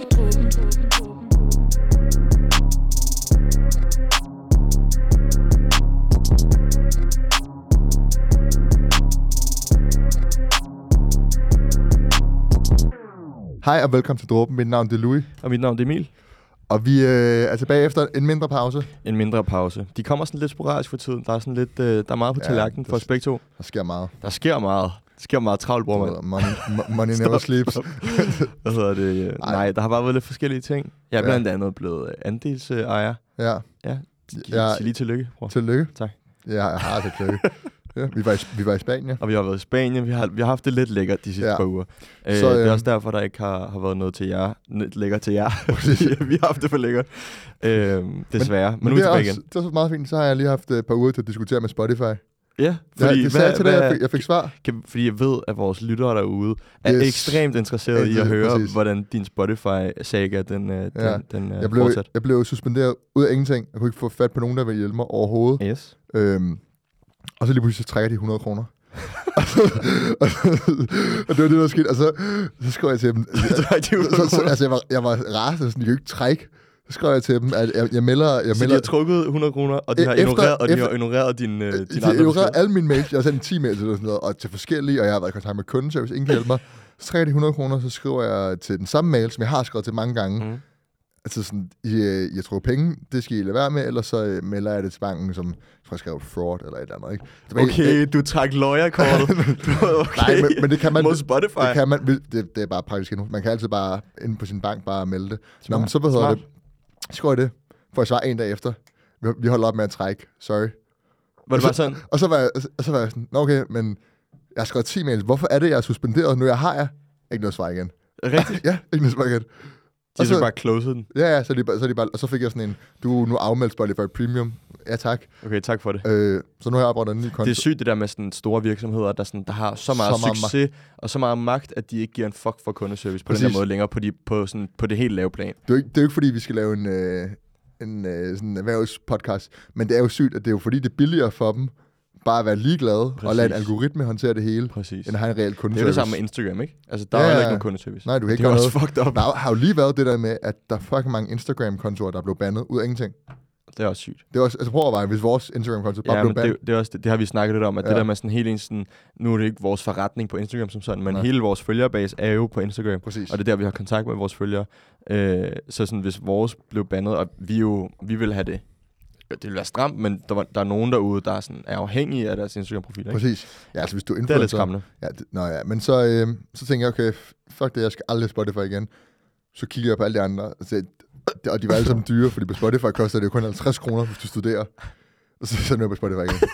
Hej og velkommen til Dråben. Mit navn er Louis. Og mit navn er Emil. Og vi øh, er tilbage efter en mindre pause. En mindre pause. De kommer sådan lidt sporadisk for tiden. Der er sådan lidt, øh, der er meget på Ja, tallerkenen for os begge to. Der sker meget. Der sker meget. Sker meget travlt, bror, mand. Money, mo- money never sleeps. Hvad hedder det? øh, Ej. Nej, der har bare været lidt forskellige ting. Jeg er Ja. blandt andet blevet øh, andelsejer. Ja, Ja, Ja. ja. Sig lige tillykke, bror. tillykke. Tak. Ja, jeg har det tillykke. ja, vi, var i, vi var i Spanien. Og vi har været i Spanien. Vi har, vi har haft det lidt lækkert de sidste Ja. ja. par uger. Øh, Så, så, det øh, er også derfor, der ikke har, har været noget til jer. Lidt lækkert til jer. Vi har haft det for lækkert. Øh, desværre. Men, men nu er vi er tilbage også, igen. det er så meget fint. Så har jeg lige haft et par uger til at diskutere med Spotify. Ja, Fordi, ja, det sagde jeg til dig, jeg fik, jeg fik svar. kan, fordi jeg ved, at vores lyttere derude er Yes. yes. ekstremt interesserede i Ja, at høre, præcis. hvordan din Spotify-saga, den, øh, Ja. den, den øh, Jeg blev, fortsat. jeg blev suspenderet ud af ingenting. Jeg kunne ikke få fat på nogen, der ville hjælpe mig overhovedet. Yes. Øhm, og så lige pludselig trækker de 100 kroner. og, det var det, der skete. Og så, så skrev jeg til dem... Så så, så, altså, jeg var, jeg var rasende, sådan, de kan jo ikke trække. Så skrev jeg til dem, at jeg, jeg melder... Jeg Så de melder har trukket 100 kroner, og de har Efter- ignoreret, og de efter- har ignoreret din, øh, din de ignorerede beskeder. alle mine mails. Jeg har sendt 10 mails eller sådan noget, og til forskellige, og jeg har været i kontakt med kundeservice, ingen kan hjælpe mig. Så trækker de 100 kroner, så skriver jeg til den samme mail, som jeg har skrevet til mange gange. Mm. Altså sådan, I, øh, jeg tror penge, det skal I lade være med, ellers så øh, melder jeg det til banken, som jeg tror, jeg skrev fraud eller et eller andet. Ikke? Det var ikke- Okay, du trak lawyer-kortet. okay. Nej, men, men det kan man... Mod Spotify. Det kan man, det, det er bare praktisk endnu. Man kan altid bare inde på sin bank bare melde det. Nå, men Smart. så hvad hedder Smart. det? Jeg det, for jeg svarer en dag efter. Vi, vi holder op med at trække. Sorry. Var det bare sådan? Og så var jeg, og så var jeg sådan, Nå, okay, men jeg har skrevet 10 mails. Hvorfor er det, jeg er suspenderet? Nu jeg har jeg ikke noget svar igen. Rigtigt? ja, ikke noget svar igen. De Og har så- bare closed den. Ja, ja, så, de, så, de bare, og så fik jeg sådan en, du er nu afmeldt Spotify Premium. Ja, tak. Okay, tak for det. Øh, så nu har jeg oprettet en ny konto. Det er sygt det der med sådan store virksomheder, der, sådan, der har så meget, Så meget så succes og så meget magt, at de ikke giver en fuck for kundeservice på den her måde længere på, de, på, sådan, på det helt lave plan. Det er jo ikke, det er jo ikke fordi, vi skal lave en, øh, en øh, sådan erhvervspodcast, men det er jo sygt, at det er jo fordi, det er billigere for dem bare at være ligeglade og lade en Præcis. algoritme håndtere det hele, Præcis. end at have en reel Det er kundeservice. det samme med Instagram, ikke? Altså, der Ja, er jo ikke nogen kundeservice. Nej, du kan ikke det er også noget. fucked up. Der har jo lige været det der med, at der er fucking mange Instagram-kontorer, der er blevet bandet ud af ingenting. Det er også sygt. Det er også, altså prøv at overveje, hvis vores Instagram-konto bare Ja, blev det, bandet. jo- det, er også, det, det har vi snakket lidt om, at ja. Det der med sådan helt en sådan, nu er det ikke vores forretning på Instagram som sådan, men Nej. hele vores følgerbase er jo på Instagram. Præcis. Og det er der, vi har kontakt med vores følgere. Øh, så sådan, hvis vores blev bandet, og vi jo, vi vil have det, det vil være stramt, men der, var, der er nogen derude, der er, sådan, er afhængige af deres Instagram-profil. Ikke? Præcis. Ja, altså hvis du er Det er lidt influencer... skræmmende. Ja, det, nå ja, men så, øh, så tænker jeg, okay, fuck det, jeg skal aldrig Spotify igen. Så kigger jeg på alle de andre, og, siger, og de var alle sammen dyre, fordi på Spotify koster det jo kun 50 kroner, hvis du studerer. Og så sender jeg på Spotify igen.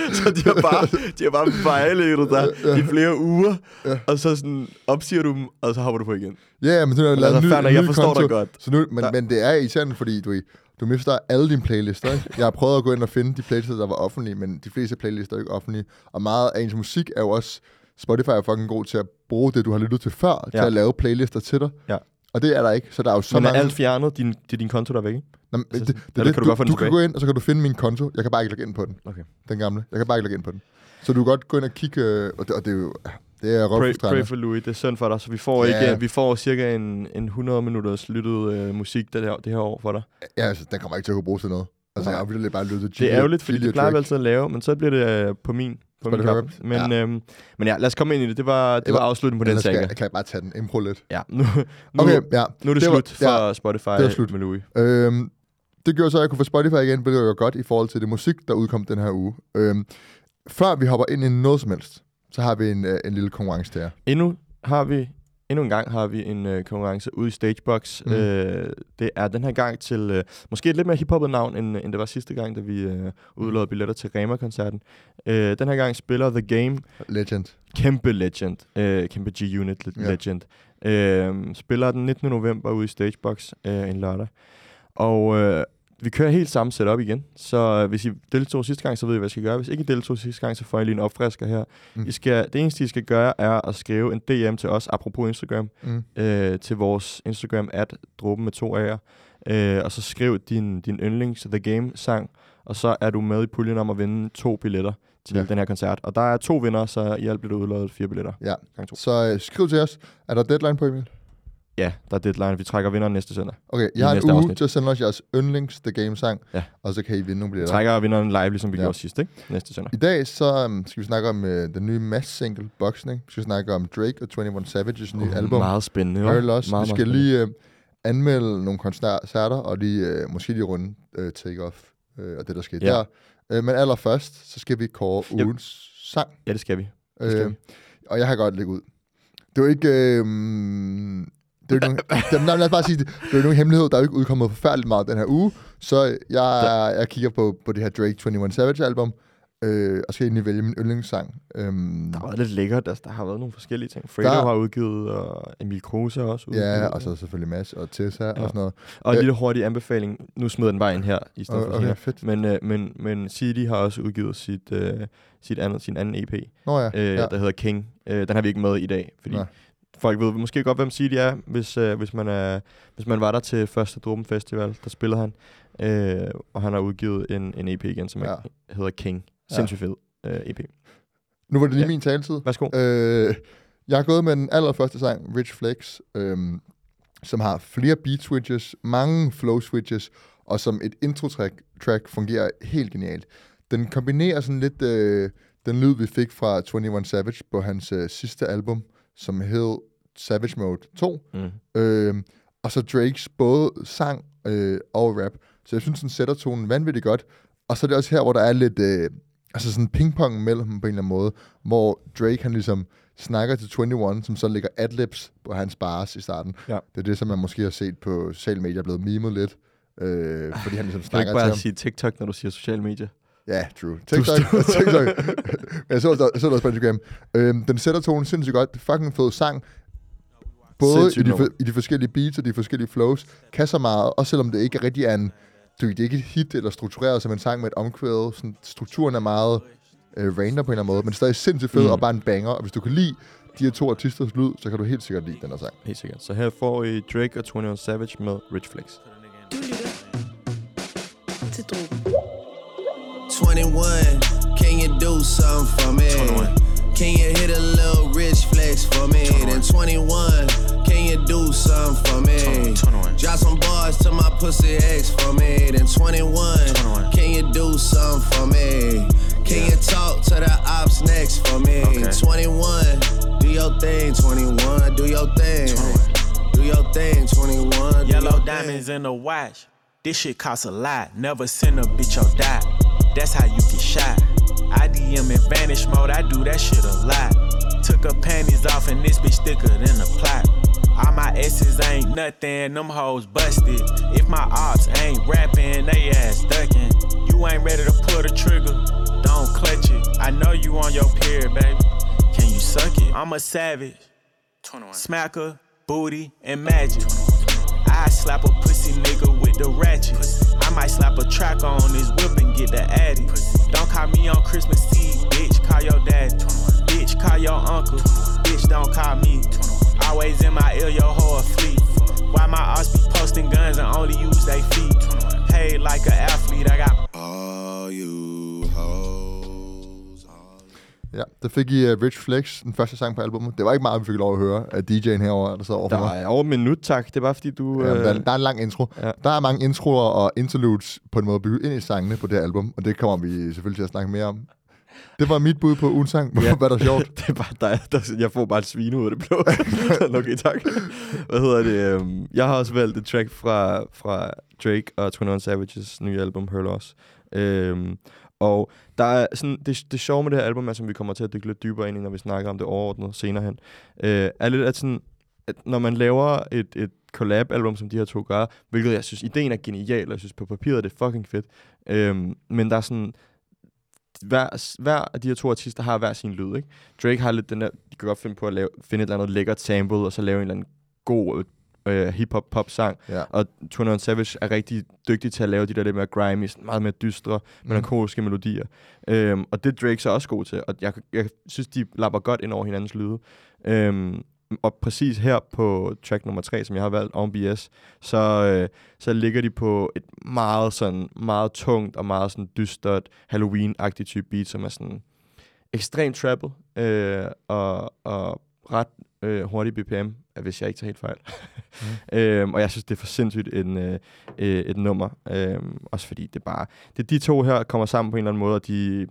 så de har bare, de har bare vejledet dig Ja. i flere uger, Ja. og så sådan opsiger du dem, og så hopper du på igen. Ja, ja, men så har jeg Men lavet en altså, ny, en jeg ny forstår konto. dig godt. Så nu, men, men det er irriterende, fordi du, du mister alle dine playlister. Ikke? Jeg har prøvet at gå ind og finde de playlister, der var offentlige, men de fleste playlister er ikke offentlige. Og meget af ens musik er jo også... Spotify er fucking god til at bruge det, du har lyttet til før, ja. til at lave playlister til dig. Ja. Og det er der ikke, så der er jo så Men er mange... alt fjernet, din, det er din konto, der er væk, ikke? Nå, men det, det, eller det, kan du du, godt få den du kan gå ind, og så kan du finde min konto. Jeg kan bare ikke logge ind på den. Okay. Den gamle. Jeg kan bare ikke logge ind på den. Så du kan godt gå ind og kigge, øh, og det, og det er jo... Det er Pray, pray for Louis, det er synd for dig, så vi får, Ja. ikke, vi får cirka en, en 100 minutters lyttet øh, musik det her, det her år for dig. Ja, altså, den kommer ikke til at kunne bruges til noget. Altså, Nej. jeg virkelig bare lyttet til Det er ærgerligt, fordi det plejer vi altid at lave, men så bliver det øh, på min, på min. Wrapped. Men, Ja. øhm, men ja, lad os komme ind i det. Det var, det var afslutningen på den skal, saga. jeg, kan jeg bare tage den impro lidt. Ja, nu, nu, Okay, ja. nu er det, det var- slut for ja, Spotify det var slut. med Louis. Øhm, det gjorde så, at jeg kunne få Spotify igen, hvilket var godt i forhold til det musik, der udkom den her uge. Øhm, før vi hopper ind i noget som helst, så har vi en, øh, en lille konkurrence til jer. Endnu har vi Endnu en gang har vi en øh, konkurrence ude i Stagebox. Mm. Mm. Øh, det er den her gang til øh, måske et lidt mere hiphoppet navn, end, end det var sidste gang, da vi øh, udlod billetter til Rema-koncerten. Øh, den her gang spiller The Game Legend. kæmpe legend, øh, kæmpe G-Unit le- Ja. legend. Øh, spiller den 19. november ude i Stagebox øh, en lørdag. Og øh, vi kører helt samme setup igen, så øh, hvis I deltog sidste gang, så ved I, hvad I skal gøre. Hvis ikke I deltog sidste gang, så får I lige en opfrisker her. Mm. I skal, det eneste, I skal gøre, er at skrive en DM til os, apropos Instagram, Mm. øh, til vores Instagram, at dråben med to A'er. Øh, og så skriv din, din yndlings The Game-sang, og så er du med i puljen om at vinde to billetter til Ja. den her koncert. Og der er to vinder, så i alt bliver der udlået fire billetter. Ja. Så øh, skriv til os. Er der deadline på, Emil? Ja, der er deadline. Vi trækker vinderen næste søndag. Okay, jeg har en uge afsnit. til at sende os jeres yndlings The Game-sang, Ja. og så kan I vinde nogle billetter. trækker vinderen live, ligesom vi Ja. ja. gjorde sidst, ikke? Næste søndag. I dag så um, skal vi snakke om uh, den nye Mass-single, Boxing. Vi skal snakke om Drake og 21 Savages nye Uh, album. Meget spændende, hva'? Loss. Meget, Vi meget skal spændende. lige uh, anmelde nogle koncerter, og lige, uh, måske lige runde uh, Take-Off uh, og det, der skete Ja. der. Uh, men allerførst, så skal vi kåre ugens sang. Ja, det skal vi. Det skal Øh, vi. og jeg har godt lægge ud. Det er jo ikke... Øh, det er ikke nogen, nej, lad os bare sige det. Det er jo ikke nogen hemmelighed. Der er jo ikke udkommet forfærdeligt meget den her uge. Så jeg, jeg kigger på, på det her Drake 21 Savage album. Øh, og skal egentlig vælge min yndlingssang. Øhm, Der har været lidt lækkert. Altså, der har været nogle forskellige ting. Fredo Der- har udgivet, og Emil Kruse også udgivet. ja, og så selvfølgelig Mads og Tessa ja. og sådan noget. Og en Øh, lille hurtig anbefaling. Nu smider den bare ind her, i stedet for Okay, fedt. Men, øh, men, men CD har også udgivet sit, øh, sit andet, sin anden EP, Nå ja, øh, ja. der hedder King. Øh, den har vi ikke med i dag, fordi Nej. Folk ved måske godt, hvem CD er, hvis, øh, hvis, man er, hvis man var der til første Dråben Festival, der spillede han. Øh, og han har udgivet en, en EP igen, som Ja. ja. hedder King. Sindssygt fed øh, EP. Nu var det lige Ja. min taletid. Værsgo. Øh, jeg har gået med den allerførste sang, Rich Flex, øhm, som har flere beat switches, mange flow switches, og som et intro-track track fungerer helt genialt. Den kombinerer sådan lidt øh, den lyd, vi fik fra 21 Savage på hans øh, sidste album, som hed Savage Mode 2, Mm. øh, og så Drakes både sang øh, og rap. Så jeg synes, den sætter tonen vanvittigt godt. Og så er det også her, hvor der er lidt øh, altså sådan pingpong mellem dem på en eller anden måde, hvor Drake han ligesom snakker til 21, som så lægger adlibs på hans bars i starten. Ja. Det er det, som man måske har set på sociale medier, er blevet memet lidt. Øh, fordi han ligesom Kan du ikke snakker til bare ham. sige TikTok, når du siger sociale medier? Ja, true. TikTok. TikTok. Men jeg så, det også på Instagram. Øhm, den sætter tonen sindssygt godt. Det er fucking fed sang. Både i de, for- i de forskellige beats og de forskellige flows. Kan så meget, også selvom det ikke rigtig er en... Det er ikke et hit eller struktureret som en sang med et omkvæd. Sådan, strukturen er meget øh, random på en eller anden måde, men stadig sindssygt fed Mm. mm. og bare en banger. Og hvis du kan lide de her to artisters lyd, så kan du helt sikkert lide den her sang. Helt sikkert. Så her får I Drake og 21 Savage med Rich Flex. Du lytter til Drogen. 21, can you do something for me? 21. Can you hit a little rich flex for me? Then 21, can you do something for me? 21. Drop some bars to my pussy ex for me. Then 21, 21. can you do something for me? Can you talk to the ops next for me? Okay. 21, do your thing, 21, do your thing. 21. Do your thing, 21. Yellow diamonds thing. in the watch. This shit costs a lot. Never send a bitch or die. That's how you get shot. I DM in vanish mode. I do that shit a lot. Took her panties off and this bitch thicker than a plot. All my S's ain't nothing. Them hoes busted. If my ops ain't rapping, they ass ducking. You ain't ready to pull the trigger. Don't clutch it. I know you on your period, baby. Can you suck it? I'm a savage. 21. Smacker, booty, and magic. I slap a pussy nigga with the ratchet. I might slap a track on his whip and get the addy. Don't call me on Christmas Eve, bitch. Call your dad. Bitch, call your uncle. Bitch, don't call me. Always in my ear, your whole fleet. Why my ass be posting guns and only use they feet? Paid like an athlete, I got oh. Ja, der fik I uh, Rich Flex, den første sang på albumet. Det var ikke meget, vi fik lov at høre af DJ'en herovre, der sad over Der er over en minut, tak. Det er bare fordi, du... Ja, øh, der, der er en lang intro. ja. Der er mange introer og interludes på en måde bygget ind i sangene på det her album, og det kommer vi selvfølgelig til at snakke mere om. Det var mit bud på ugens sang. Ja. var det sjovt? det er bare dig, der, jeg får bare et svine ud af det blå. okay, tak. Hvad hedder det? øhm, Jeg har også valgt et track fra, fra Drake og 21 Savages nye album, Her Loss. Øhm, og der er sådan, det, det sjove med det her album, er, som vi kommer til at dykke lidt dybere ind i, når vi snakker om det overordnet senere hen, øh, er lidt at sådan, at når man laver et, et collab-album, som de her to gør, hvilket jeg synes, ideen er genial, og jeg synes på papiret er det fucking fedt, øh, men der er sådan, hver, hver af de her to artister har hver sin lyd, ikke? Drake har lidt den der, de kan godt finde på at lave, finde et eller andet lækkert sample, og så lave en eller anden god øh, hip-hop-pop-sang. Ja. Og 21 Savage er rigtig dygtig til at lave de der lidt mere grimy, sådan meget mere dystre, melankoliske melodier. Øhm, og det er Drake så også god til, og jeg, jeg synes, de lapper godt ind over hinandens lyde. Øhm, og præcis her på track nummer 3, som jeg har valgt, On BS, så, øh, så ligger de på et meget sådan, meget tungt og meget sådan dystert Halloween-agtigt type beat, som er sådan ekstremt trappet øh, og, og ret øh, hurtig BPM, hvis jeg ikke tager helt fejl. Mm. øhm, og jeg synes, det er for sindssygt en, øh, øh, et nummer. Øhm, også fordi det bare... Det de to her kommer sammen på en eller anden måde, og de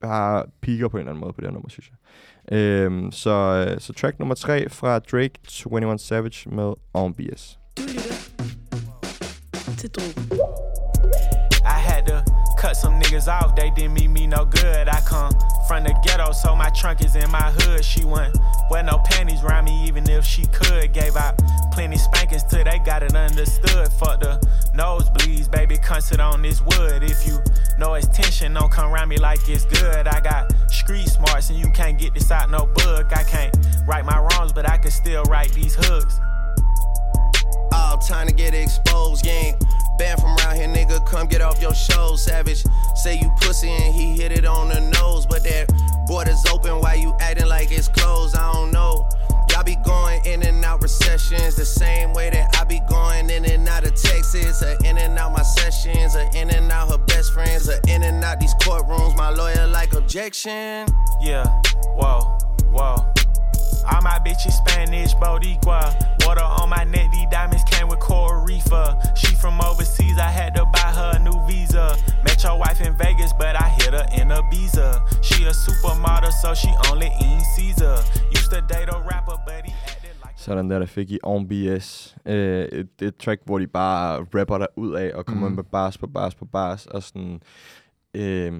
bare piker på en eller anden måde på det her nummer, synes jeg. Øhm, så, øh, så track nummer tre fra Drake 21 Savage med BS. Du lytter til Drogen. Cut some niggas off, they didn't mean me no good. I come from the ghetto, so my trunk is in my hood. She wouldn't wear no panties around me, even if she could. Gave out plenty spankings till they got it understood. Fuck the nosebleeds, baby, come on this wood. If you know it's tension, don't come around me like it's good. I got street smarts, and you can't get this out no book. I can't right my wrongs, but I can still write these hooks. All time to get exposed, ain't banned from around here, nigga. Come get off your show, savage. Say you pussy and he hit it on the nose, but that border's open. Why you acting like it's closed? I don't know. Y'all be going in and out recessions the same way that I be going in and out of Texas, or in and out my sessions, or in and out her best friends, or in and out these courtrooms. My lawyer like objection. Yeah, whoa, whoa. All my bitches Spanish, Boricua. Water on my neck, these diamonds came with Coral Reefer. She from overseas, I had to buy her a new visa. Met your wife in Vegas, but I hit her in Ibiza. She a supermodel, so she only eat Caesar. Used to date a rapper, but he. Sådan der, der fik I On BS. Øh, et, et track, hvor de bare rapper der ud af og kommer Mm. mm. med bars på bars på bars. Og, sådan, øh,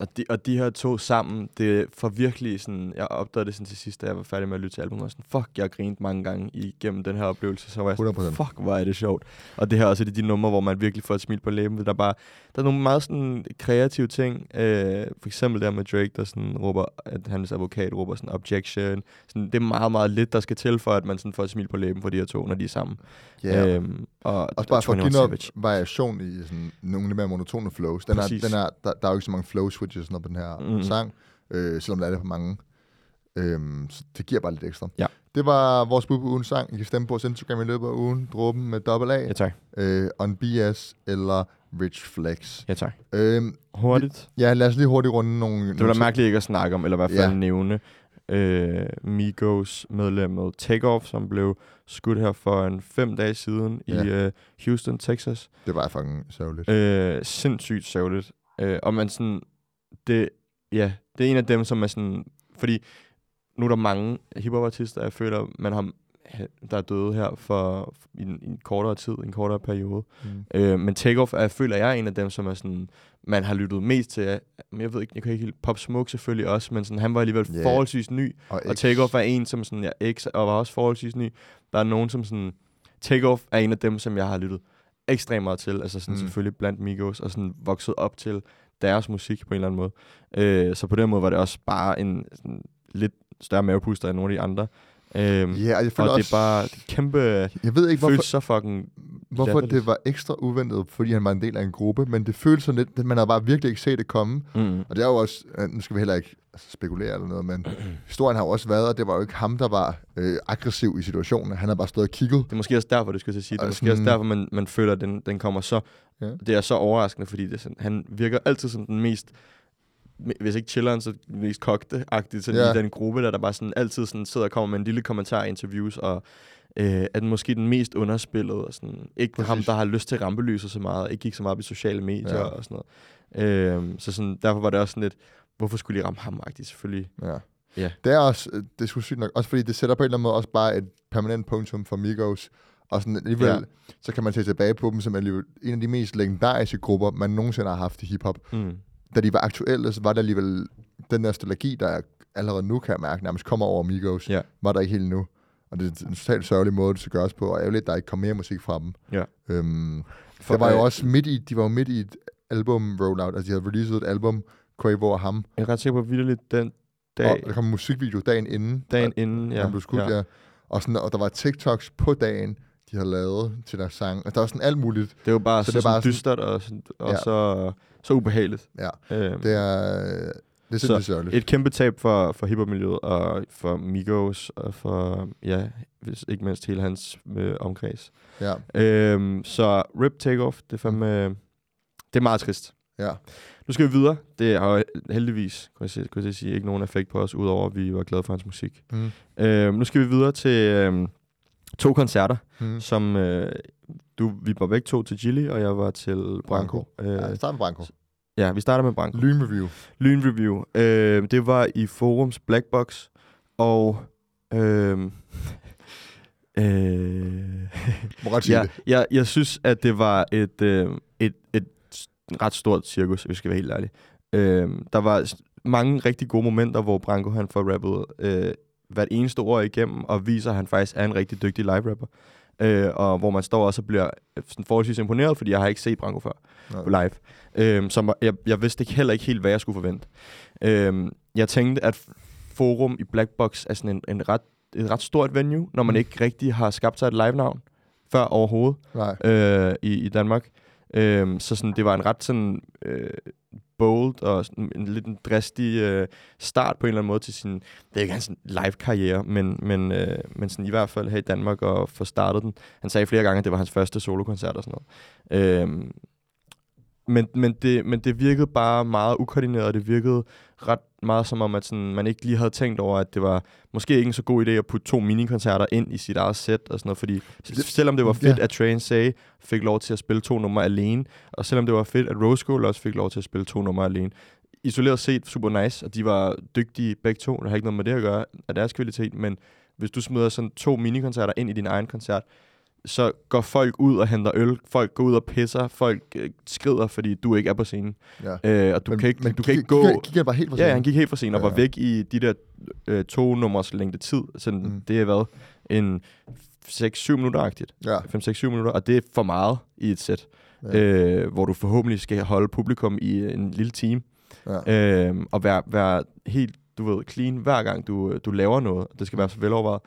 og, de, og de her to sammen, det får virkelig sådan... Jeg opdagede det sådan til sidst, da jeg var færdig med at lytte til albumet. Og sådan, fuck, jeg har grint mange gange igennem den her oplevelse. Så var jeg sådan, 100%. fuck, hvor er det sjovt. Og det her er også et af de numre, hvor man virkelig får et smil på læben. Der er, bare, der er nogle meget sådan kreative ting. Øh, for eksempel der med Drake, der sådan råber, at hans advokat råber sådan objection. Sådan, det er meget, meget lidt, der skal til for, at man sådan får et smil på læben for de her to, når de er sammen. Ja. Øhm, og, Også bare for at 21 give noget variation i sådan, nogle lidt mere monotone flows. Den er, Præcis. den er, der, der er jo ikke så mange flow switches sådan på den her mm. sang, øh, selvom der er det på mange. Øhm, så det giver bare lidt ekstra. Ja. Det var vores bud på ugens sang. I kan stemme på vores Instagram i løbet af ugen. Dråben med dobbelt A. Ja, tak. øh, On BS eller Rich Flex. Ja, tak. Øhm, Hurtigt. ja, lad os lige hurtigt runde nogle... Det var da mærkeligt ikke at snakke om, eller i hvert fald ja. nævne øh, Migos medlemmet Takeoff, som blev skudt her for en fem dage siden Ja. i øh, Houston, Texas. Det var fucking sørgeligt. Øh, sindssygt sørgeligt. Øh, og man sådan, det, ja, det er en af dem, som er sådan, fordi nu er der mange hiphop-artister, jeg føler, man har, der er døde her for i en, en kortere tid, en kortere periode. Mm. Øh, men Takeoff er, føler jeg er en af dem, som er sådan, man har lyttet mest til. Men jeg ved ikke, jeg kan ikke helt... Pop Smoke selvfølgelig også, men sådan, han var alligevel Ja. yeah. forholdsvis ny. Og X- Takeoff er en, som sådan, jeg X, og var også forholdsvis ny. Der er nogen, som sådan... Takeoff er en af dem, som jeg har lyttet ekstremt meget til. Altså sådan mm. selvfølgelig blandt Migos, og sådan vokset op til deres musik på en eller anden måde. Øh, så på den måde var det også bare en sådan, lidt større mavepuster end nogle af de andre. Øhm, Ja, og jeg føler og det også... er bare det er kæmpe... Jeg ved ikke, hvorfor, Føles så fucking... hvorfor latterligt. det var ekstra uventet, fordi han var en del af en gruppe, men det føles sådan lidt, man har bare virkelig ikke set det komme. Mm. Og det er jo også, øh, nu skal vi heller ikke altså, spekulere eller noget, men historien har jo også været, at det var jo ikke ham, der var øh, aggressiv i situationen. Han har bare stået og kigget. Det er måske også derfor, det skulle jeg at sige. Det er Og måske også sådan- derfor, man, man føler, at den, den kommer så... Ja. Det er så overraskende, fordi det er sådan, han virker altid som den mest... Hvis ikke chilleren, så mest kogte-agtigt sådan ja. i den gruppe, der, der bare sådan altid sådan sidder og kommer med en lille kommentar i interviews, og øh, er den måske den mest underspillede, og sådan, ikke Præcis. ham, der har lyst til rampelyset så meget, og ikke gik så meget op i sociale medier Ja. og sådan noget. Øh, så sådan, derfor var det også sådan lidt, hvorfor skulle de ramme ham-agtigt, selvfølgelig. Ja. Ja. Det er også, øh, det er sgu sygt nok, også fordi det sætter på en eller anden måde også bare et permanent punktum for Migos. Og sådan alligevel, ja. Ja. så kan man se tilbage på dem som alligevel en af de mest legendariske grupper, man nogensinde har haft i hiphop. Mm. Da de var aktuelle, så var der alligevel den nostalgi, der allerede nu kan jeg mærke, nærmest kommer over Migos, Ja. var der ikke helt nu. Og det er en totalt sørgelig måde, det skal gøres på, og ærgerligt, at der ikke kom mere musik fra dem. Ja. Øhm, For, var jo også midt i, de var jo midt i et album rollout, altså de havde releaset et album, Quavo og ham, Jeg er ret sikker på, at den dag. og der kom en musikvideo dagen inden, dagen inden, ja, han blev skudt, ja. ja. Og, sådan, og der var TikToks på dagen, de havde lavet til deres sang. Altså, der var sådan alt muligt. Det er jo bare Så så, det så er bare dystert og, sådan, og Ja. så, så ubehageligt. Ja. Øhm, Det er Det er Så sindssygt sørgeligt. Et kæmpe tab for, for hiphop-miljøet og for Migos og for, ja, hvis ikke mindst hele hans øh, omkreds. Ja, Øhm, så Rip Takeoff, det er fandme, det er meget trist. ja. Nu skal vi videre. Det har heldigvis, kunne jeg, sige, kunne jeg sige, ikke nogen effekt på os, udover at vi var glade for hans musik. Mm. Øhm, nu skal vi videre til øhm, to koncerter, Mm. som øh, du, vi var begge to til Gilly, og jeg var til Branko. Ja, Øh, start med Branko. ja, vi starter med Branko. Lynreview. Lynreview. Øh, det var i Forums Black Box, og... Øh, øh, ja, det. jeg, jeg synes, at det var et, øh, et, et ret stort cirkus, hvis vi skal være helt ærlige. Øh, der var mange rigtig gode momenter, hvor Branko han får rappet øh, hvert eneste ord igennem, og viser, at han faktisk er en rigtig dygtig live-rapper. Øh, og hvor man står også og bliver øh, sådan forholdsvis imponeret, fordi jeg har ikke set Branko før Nå. på live. Som var- jeg, jeg vidste ikke heller ikke helt, hvad jeg skulle forvente. Øhm, jeg tænkte, at Forum i Black Box er sådan en, en ret, et ret stort venue, når man Mm. ikke rigtig har skabt sig et live-navn før overhovedet Nej. øh, i, i Danmark. Øhm, så sådan, det var en ret sådan øh, bold og sådan en lidt en dristig øh, start på en eller anden måde til sin, det er ikke hans live-karriere, men, men, øh, men sådan i hvert fald her i Danmark og få startet den. Han sagde flere gange, at det var hans første solokoncert og sådan noget. Øh, men, men, det, men det virkede bare meget ukoordineret, det virkede ret meget som om, at sådan, man ikke lige havde tænkt over, at det var måske ikke en så god idé at putte to minikoncerter ind i sit eget sæt og sådan noget, fordi Det- selvom det var fedt, ja. at Train Say fik lov til at spille to numre alene, og selvom det var fedt, at Rose Gold også fik lov til at spille to numre alene, isoleret set super nice, og de var dygtige begge to, der har ikke noget med det at gøre, af deres kvalitet, men hvis du smider sådan to minikoncerter ind i din egen koncert, så går folk ud og henter øl, folk går ud og pisser, folk øh, skrider, fordi du ikke er på scenen. Ja. Øh, og du men, kan ikke, men du kan ikke gå... Gik, gik bare helt for Ja, sent? han gik helt for sent og Ja, var ja. væk i de der øh, to nummers længde tid. Sådan, Mm. mm. Det er hvad? En 6-7 minutter-agtigt. Ja. 5-6-7 minutter, og det er for meget i et sæt, Ja. ja. øh, hvor du forhåbentlig skal holde publikum i en lille time, ja. øh, og være, være helt, du ved, clean hver gang du, du laver noget. Det skal være så velovervejet.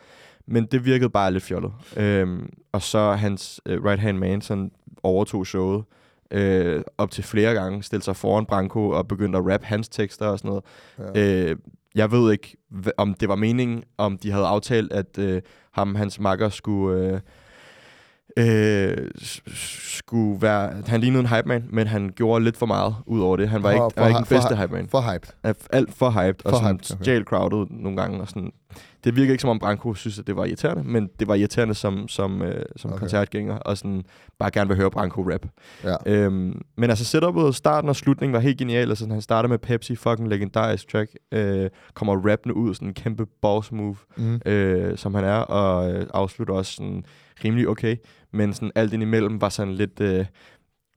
Men det virkede bare lidt fjollet. Øh, og så hans øh, right-hand man sådan overtog showet øh, op til flere gange, stillede sig foran Branko og begyndte at rappe hans tekster og sådan noget. ja. Øh, jeg ved ikke, om det var meningen, om de havde aftalt, at øh, ham hans makker skulle... Øh, øh, skulle være... Han lignede en hype man, men han gjorde lidt for meget ud over det. Han var For- ikke, for var ikke den bedste hy- hype man. For hyped. Alt for hyped, og For sådan hyped, okay. stjal crowded nogle gange. Og sådan. Det virker ikke som om Branko synes, at det var irriterende, men det var irriterende som, som, øh, som Okay. koncertgænger, og sådan bare gerne vil høre Branko rap. Ja. Øhm, men altså setupet, starten og slutningen var helt genial. Altså, han starter med Pepsi, fucking legendarisk track. Øh, kommer rappende ud, sådan en kæmpe boss move, Mm. øh, som han er, og øh, afslutter også sådan rimelig okay. Men sådan alt indimellem var sådan lidt... Øh,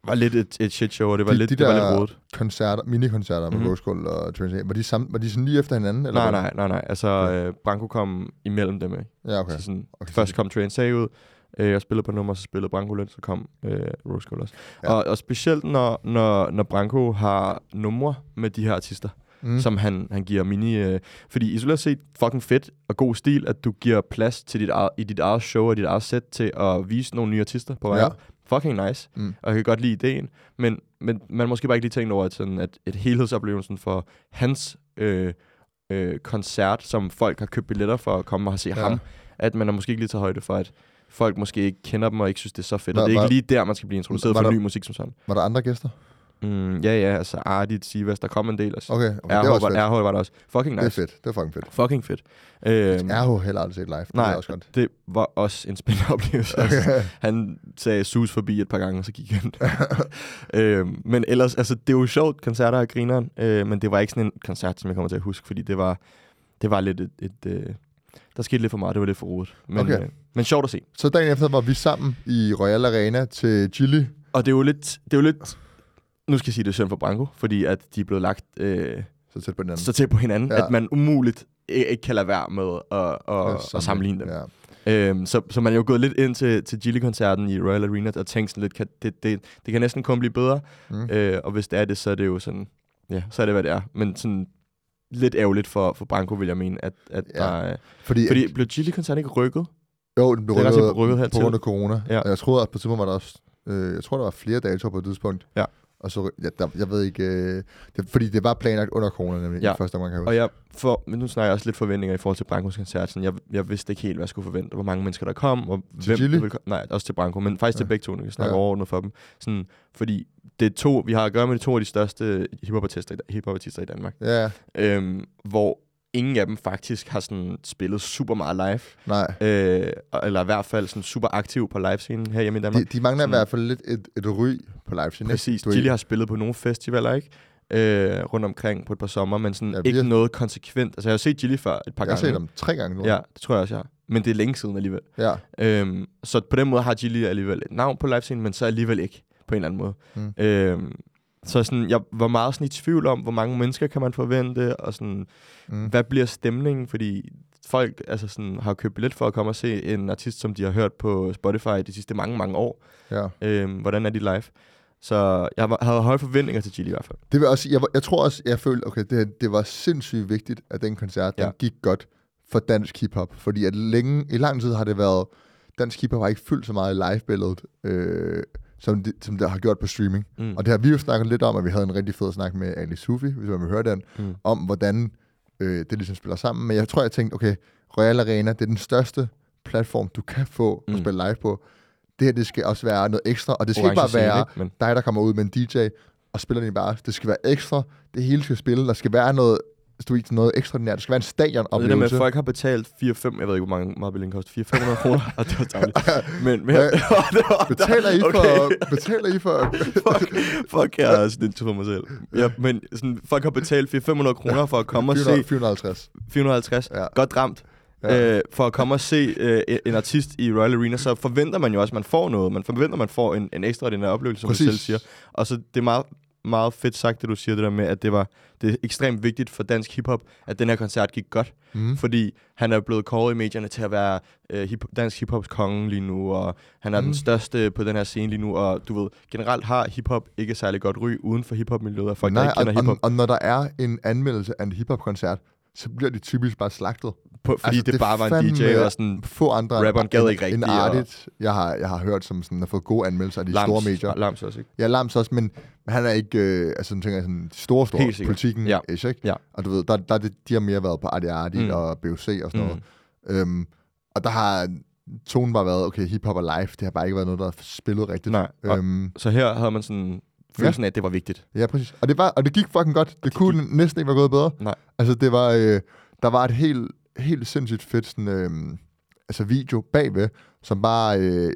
var lidt et, et shit show, og det var, De- lidt, de det var lidt rodet. Koncerter, minikoncerter med Mhm. Rose Gold og Trans var de, sammen, var de sådan lige efter hinanden? Eller Nej, nej, nej, nej. Altså, øh, Branko kom imellem dem, ikke? Ja, okay. Så sådan, okay. Først kom Train Say ud, øh, jeg spillede på nummer, så spillede Branko lidt, så kom øh, Rose Gold også. Ja. Ja. Og, og specielt når, når, når Branko har numre med de her artister, Mm. som han, han giver mini... Øh, fordi isoleret set, fucking fedt og god stil, at du giver plads til dit i dit eget show og dit eget sæt til at vise nogle nye artister på vej Ja. Fucking nice. Mm. Og jeg kan godt lide ideen. Men, men man måske bare ikke lige tænkt over, at, sådan, at et helhedsoplevelsen for hans øh, øh, koncert, som folk har købt billetter for at komme og se Ja. ham, at man har måske ikke lige taget højde for, at folk måske ikke kender dem og ikke synes, det er så fedt. Var- og det er var- ikke lige der, man skal blive introduceret var for der- ny musik som sådan. Var der andre gæster? Mm, ja, ja, altså Ardit, Sivas, der kom en del. Altså. Okay, okay. det RH, også var, fedt. RH var der også. Fucking Det er nice. fedt. Det er fucking fedt. Fucking fedt. Øhm, Jeg har heller aldrig set live. Det nej. er også godt. det var også en spændende oplevelse. Altså, Okay. han sagde sus forbi et par gange, og så gik han. øhm, men ellers, altså, det er jo sjovt, koncerter og grineren, øh, men det var ikke sådan en koncert, som jeg kommer til at huske, fordi det var, det var lidt et, et øh, der skete lidt for meget, det var lidt for rodet. Men, Okay. øh, men sjovt at se. Så dagen efter var vi sammen i Royal Arena til Chili. Og det er jo lidt, det er jo lidt nu skal jeg sige, det er synd for Branko, fordi at de er blevet lagt øh, Så tæt på hinanden. så tæt på hinanden, Ja. at man umuligt ikke kan lade være med at, at, Ja, at, at sammenligne dem. Ja. Øhm, så, så man er jo gået lidt ind til, til Gilly-koncerten i Royal Arena og tænkt sådan lidt, kan, det, det, det kan næsten kun blive bedre. Mm. Øh, og hvis det er det, så er det jo sådan, ja, så er det, hvad det er. Men sådan lidt ærgerligt for, for Branko, vil jeg mene, at, at Ja. der, øh, Fordi, fordi blev Gilly-koncerten ikke rykket? jo, den blev ret rykket, rykket på grund af corona. Ja. Og jeg tror, at på tidspunkt var der også, øh, jeg tror, der var flere datoer på et tidspunkt. Ja. Og så, ja, der, jeg ved ikke, øh, det, fordi det var planlagt under corona, nemlig, Ja. i første omgang, kan jeg Og huske. jeg for, men nu snakker jeg også lidt forventninger i forhold til Brankos koncert. Sådan, jeg, jeg vidste ikke helt, hvad jeg skulle forvente. Hvor mange mennesker der kom, og Til hvem Chili? der ville komme. Nej, også til Branko, men faktisk ja. til begge to, når vi snakker Ja. overordnet for dem. Sådan, fordi det er to, vi har at gøre med de to af de største hiphopartister, i- hiphopartister i Danmark. Ja, Øhm, hvor ingen af dem faktisk har sådan spillet super meget live. nej. Øh, eller i hvert fald sådan super aktiv på livescenen her hjemme i Danmark. De, de mangler i Sådan- hvert fald lidt et, et ry på livescenen. Præcis. Du, Gilly har spillet på nogle festivaler, ikke? Øh, rundt omkring på et par sommer, men sådan Ja, ikke har- noget konsekvent. Altså, jeg har jo set Gilly før et par jeg har gange. set dem tre gange nu. Ja, det tror jeg også, jeg har. Men det er længe siden alligevel. ja. Øhm, så på den måde har Gilly alligevel et navn på livescenen, men så alligevel ikke, på en eller anden måde. Mm. Øhm, så sådan, jeg var meget sådan i tvivl om, hvor mange mennesker kan man forvente, og sådan, Mm. hvad bliver stemningen, fordi folk altså sådan, har købt billet for at komme og se en artist, som de har hørt på Spotify de sidste mange, mange år. ja. Øhm, hvordan er de live? Så jeg havde høje forventninger til Gilly i hvert fald. Det vil også, jeg, jeg tror også, jeg følte, okay, det, det var sindssygt vigtigt, at den koncert. Ja. den gik godt for dansk hiphop. Fordi at længe, i lang tid har det været, dansk hiphop har ikke fyldt så meget i live-billedet, øh, som, det, som det har gjort på streaming. Mm. Og det har vi jo snakket lidt om, at vi havde en rigtig fed snak med Ali Sufi, hvis man vil høre den, Mm. om hvordan øh, det ligesom spiller sammen. Men jeg tror, jeg tænkte, okay, Royal Arena, det er den største platform, du kan få mm. at spille live på. Det her, det skal også være noget ekstra, og det skal Orange ikke bare være ikke? Men, dig, der kommer ud med en DJ, og spiller den bare. Det skal være ekstra. Det hele skal spille. Der skal være noget, du ved, noget ekstraordinært. Det skal være en stadion og det der med, at oplevelse. folk har betalt 4-5, jeg ved ikke, hvor mange meget billingen koster, 400-500 kroner, og det var dårligt. Men, men Betaler I for... Betaler I for... fuck, fuck, jeg er sådan for mig selv. Ja, men sådan, folk har betalt 400-500 kroner for at komme og 400, se 450. 450. Ja. Godt ramt. Ja. Øh, for at komme og se øh, en artist i Royal Arena, så forventer man jo også, at man får noget. Man forventer, at man får en, en ekstraordinær oplevelse, som du selv siger. Og så det er meget, meget fedt sagt, det du siger, det der med, at det var det er ekstremt vigtigt for dansk hiphop, at den her koncert gik godt. Mm. Fordi han er blevet kåret i medierne til at være øh, hip- dansk hiphops konge lige nu, og han er mm. Den største på den her scene lige nu, og du ved, generelt har hiphop ikke særlig godt ry uden for hiphop-miljøet, og folk, Nej, der ikke og, kender hiphop, og, og, når der er en anmeldelse af en hiphop-koncert, så bliver de typisk bare slagtet. På, fordi altså, det, det bare var en DJ, og sådan Få andre Rapperen gad ikke rigtigt, og- Artit, jeg har, jeg har hørt, som sådan, har fået gode anmeldelser af de store medier. Lams også, ikke? Ja, Lams også, men han er ikke, øh, altså sådan tænker jeg sådan, store, store politikken, Ja. ish, ikke? Ja. Og du ved, der, der, er de har mere været på Arti Arti mm. Og BOC og sådan Mm. noget. Øhm, og der har tonen bare været, okay, hiphop og live, det har bare ikke været noget, der har spillet rigtigt. Nej, og- Øhm, Så her havde man sådan følelsen af, at det var vigtigt. ja, præcis. Og det, var, og det gik fucking godt. Det, det kunne gik... næsten ikke være gået bedre. Nej. Altså, det var, øh, der var et helt, helt sindssygt fedt sådan, øh, altså video bagved, som bare øh,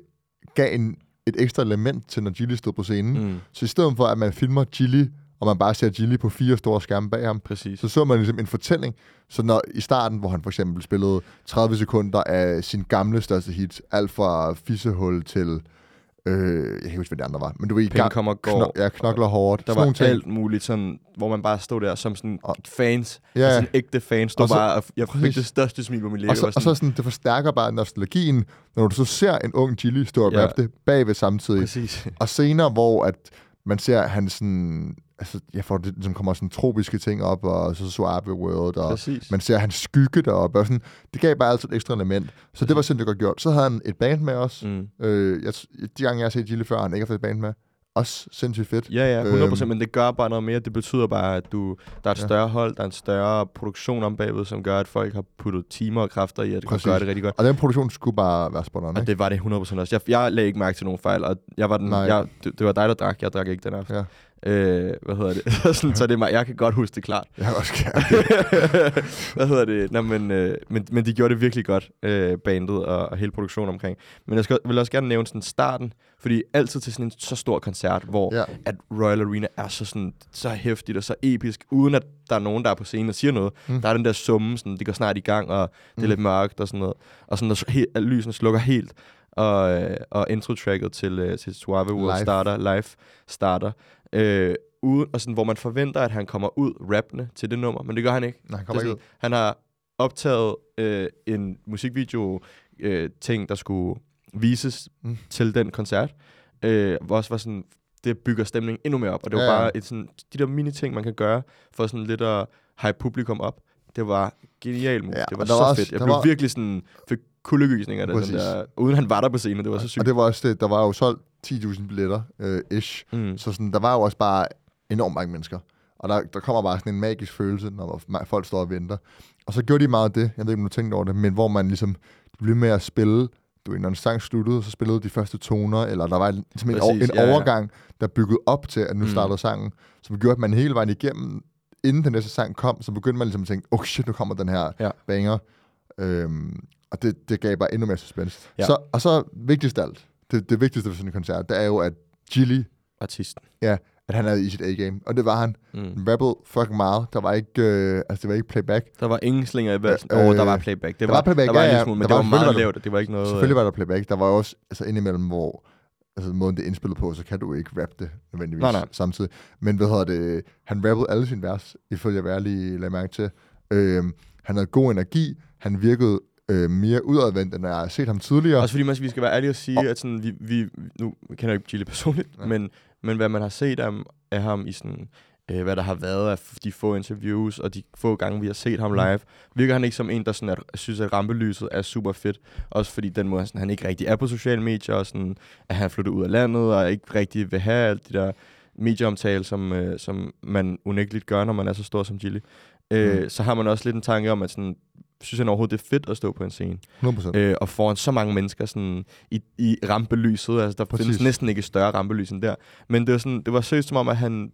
gav en, et ekstra element til, når Gilly stod på scenen. Mm. Så i stedet for, at man filmer Gilly, og man bare ser Gilly på fire store skærme bag ham, præcis. så så man ligesom en fortælling. Så når i starten, hvor han for eksempel spillede 30 sekunder af sin gamle største hit, alt fra Fissehul til, øh, jeg kan ikke huske, hvad de andre var, men du ved, Penge gang, kommer og går. kno- ja, knokler hårdt. Der sådan var ting. alt muligt, sådan, hvor man bare stod der som sådan Og- fans. Ja, Ja, ja. sådan ægte fans. Stod Og så- bare, og jeg fik det største smil på mit læge. Og så, var og så sådan, det forstærker bare nostalgien, når du så ser en ung Gilly stå og Ja. rappe det bagved samtidig. Præcis. Og senere, hvor at man ser han sådan, altså jeg får det, som kommer sådan tropiske ting op, og så Suave World, og Præcis. man ser hans skygge deroppe, og sådan, det gav bare altid et ekstra element. Så det var sindssygt godt gjort. Så havde han et band med os. Mm. Øh, jeg, de gange, jeg har set Gilly før, han ikke har fået et band med. Også sindssygt fedt. Ja, ja, 100%, Øhm. men det gør bare noget mere. Det betyder bare, at du, der er et Ja. større hold, der er en større produktion om bagved, som gør, at folk har puttet timer og kræfter i, at Præcis. gøre det rigtig godt. Og den produktion skulle bare være spot on, Og ikke? det var det 100% også. Jeg, jeg lagde ikke mærke til nogen fejl, og jeg var den, Nej. jeg, det, det, var dig, der drak. Jeg drak ikke den aften. Ja. Øh, hvad hedder det? Sådan, så det er mig. Jeg kan godt huske det klart. Jeg også gerne. hvad hedder det? Nå, men, øh, men, men de gjorde det virkelig godt, øh, bandet og, og hele produktionen omkring. Men jeg skal, vil også gerne nævne sådan starten, fordi altid til sådan en så stor koncert, hvor Ja. at Royal Arena er så, sådan, så hæftigt og så episk, uden at der er nogen, der er på scenen og siger noget. Mm. Der er den der summe, sådan, det går snart i gang, og det er Mm. lidt mørkt og sådan noget. Og sådan, at, he- at lysene slukker helt, og, øh, og intro-tracket til, øh, til Suave World Live. starter, live starter. Øh, uden, og sådan, hvor man forventer, at han kommer ud rappende til det nummer, men det gør han ikke. Nej, han Det kommer er ikke ud. sådan, han har optaget øh, en musikvideo øh, ting, der skulle vises Mm. til den koncert. Øh, hvor også var sådan, det bygger stemningen endnu mere op. Og det var Ja, ja. bare et, sådan, de der mini-ting, man kan gøre for sådan lidt at hype publikum op. Det var genialt. Ja, det var og så der var også- fedt. Jeg der blev var- virkelig sådan, fik kuldegysninger, da den der, uden han var der på scenen. Det var så Og sygt. det var også det, der var jo solgt 10.000 billetter, øh, ish. Mm. Så sådan, der var jo også bare enormt mange mennesker. Og der, der kommer bare sådan en magisk følelse, når folk står og venter. Og så gjorde de meget af det, jeg ved ikke, om du tænkte over det, men hvor man ligesom blev med at spille, du ved, når en sang sluttede, så spillede de første toner, eller der var ligesom en, Præcis, en ja, ja. overgang, der byggede op til, at nu Mm. startede sangen, som gjorde, at man hele vejen igennem, inden den næste sang kom, så begyndte man ligesom at tænke, oh shit, nu kommer den her Ja. banger. Øhm, og det, det gav bare endnu mere suspense. Ja. Så, og så vigtigst af alt, det, det vigtigste ved sådan en koncert, det er jo, at Gilly, Artisten. at han er i sit A-game. Og det var han. Mm. Rappel fucking meget. Der var ikke, øh, altså det var ikke playback. Der var ingen slinger i valsen. Øh, oh, der var playback. Det der var, var playback, der var ja, en lille ja. smule, men Der det var meget lavt. Det var ikke noget... Selvfølgelig var der playback. Der var også altså indimellem, hvor altså måden det er indspillet på, så kan du ikke rappe det nødvendigvis Nej, nej. samtidig. Men hvad hedder det? Han rappede alle sine vers, ifølge jeg lige lagde mærke til. Øhm, han havde god energi. Han virkede øh, mere udadvendt, end jeg har set ham tidligere. Også fordi man, vi skal være ærlige og sige, at sådan, vi, vi, nu kender jeg ikke Chile personligt, Nej. men, men hvad man har set af, af ham i sådan, øh, hvad der har været af de få interviews, og de få gange, vi har set ham Mm. live, virker han ikke som en, der sådan er, synes, at rampelyset er super fedt. Også fordi den måde, sådan, han ikke rigtig er på sociale medier, og sådan, at han er flyttet ud af landet, og ikke rigtig vil have alt de der medieomtale, som, øh, som man unægteligt gør, når man er så stor som Gilly. Øh, Mm. Så har man også lidt en tanke om, at sådan, synes han overhovedet, det er fedt at stå på en scene? 100%. øh, og foran så mange mennesker sådan, i, i rampelyset. Altså, der Præcis. Findes næsten ikke større rampelys end der. Men det var, sådan, det var seriøst som om, at han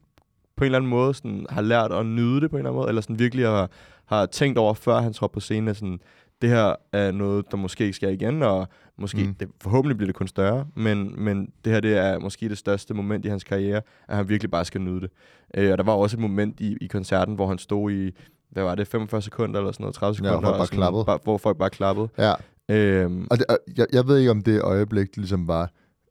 på en eller anden måde sådan, har lært at nyde det på en eller anden måde, eller sådan virkelig har, har tænkt over, før han trådte på scenen, at sådan, det her er noget, der måske ikke sker igen, og måske, mm. det, forhåbentlig bliver det kun større, men, men det her det er måske det største moment i hans karriere, at han virkelig bare skal nyde det. Øh, og der var også et moment i, i koncerten, hvor han stod i, hvad var det, 45 sekunder eller sådan noget, 30 Ja, sekunder, hvor folk og bare sådan, klappede. Bare, hvor folk bare klappede. Ja. Øhm, Og, det, jeg, jeg ved ikke, om det øjeblik ligesom var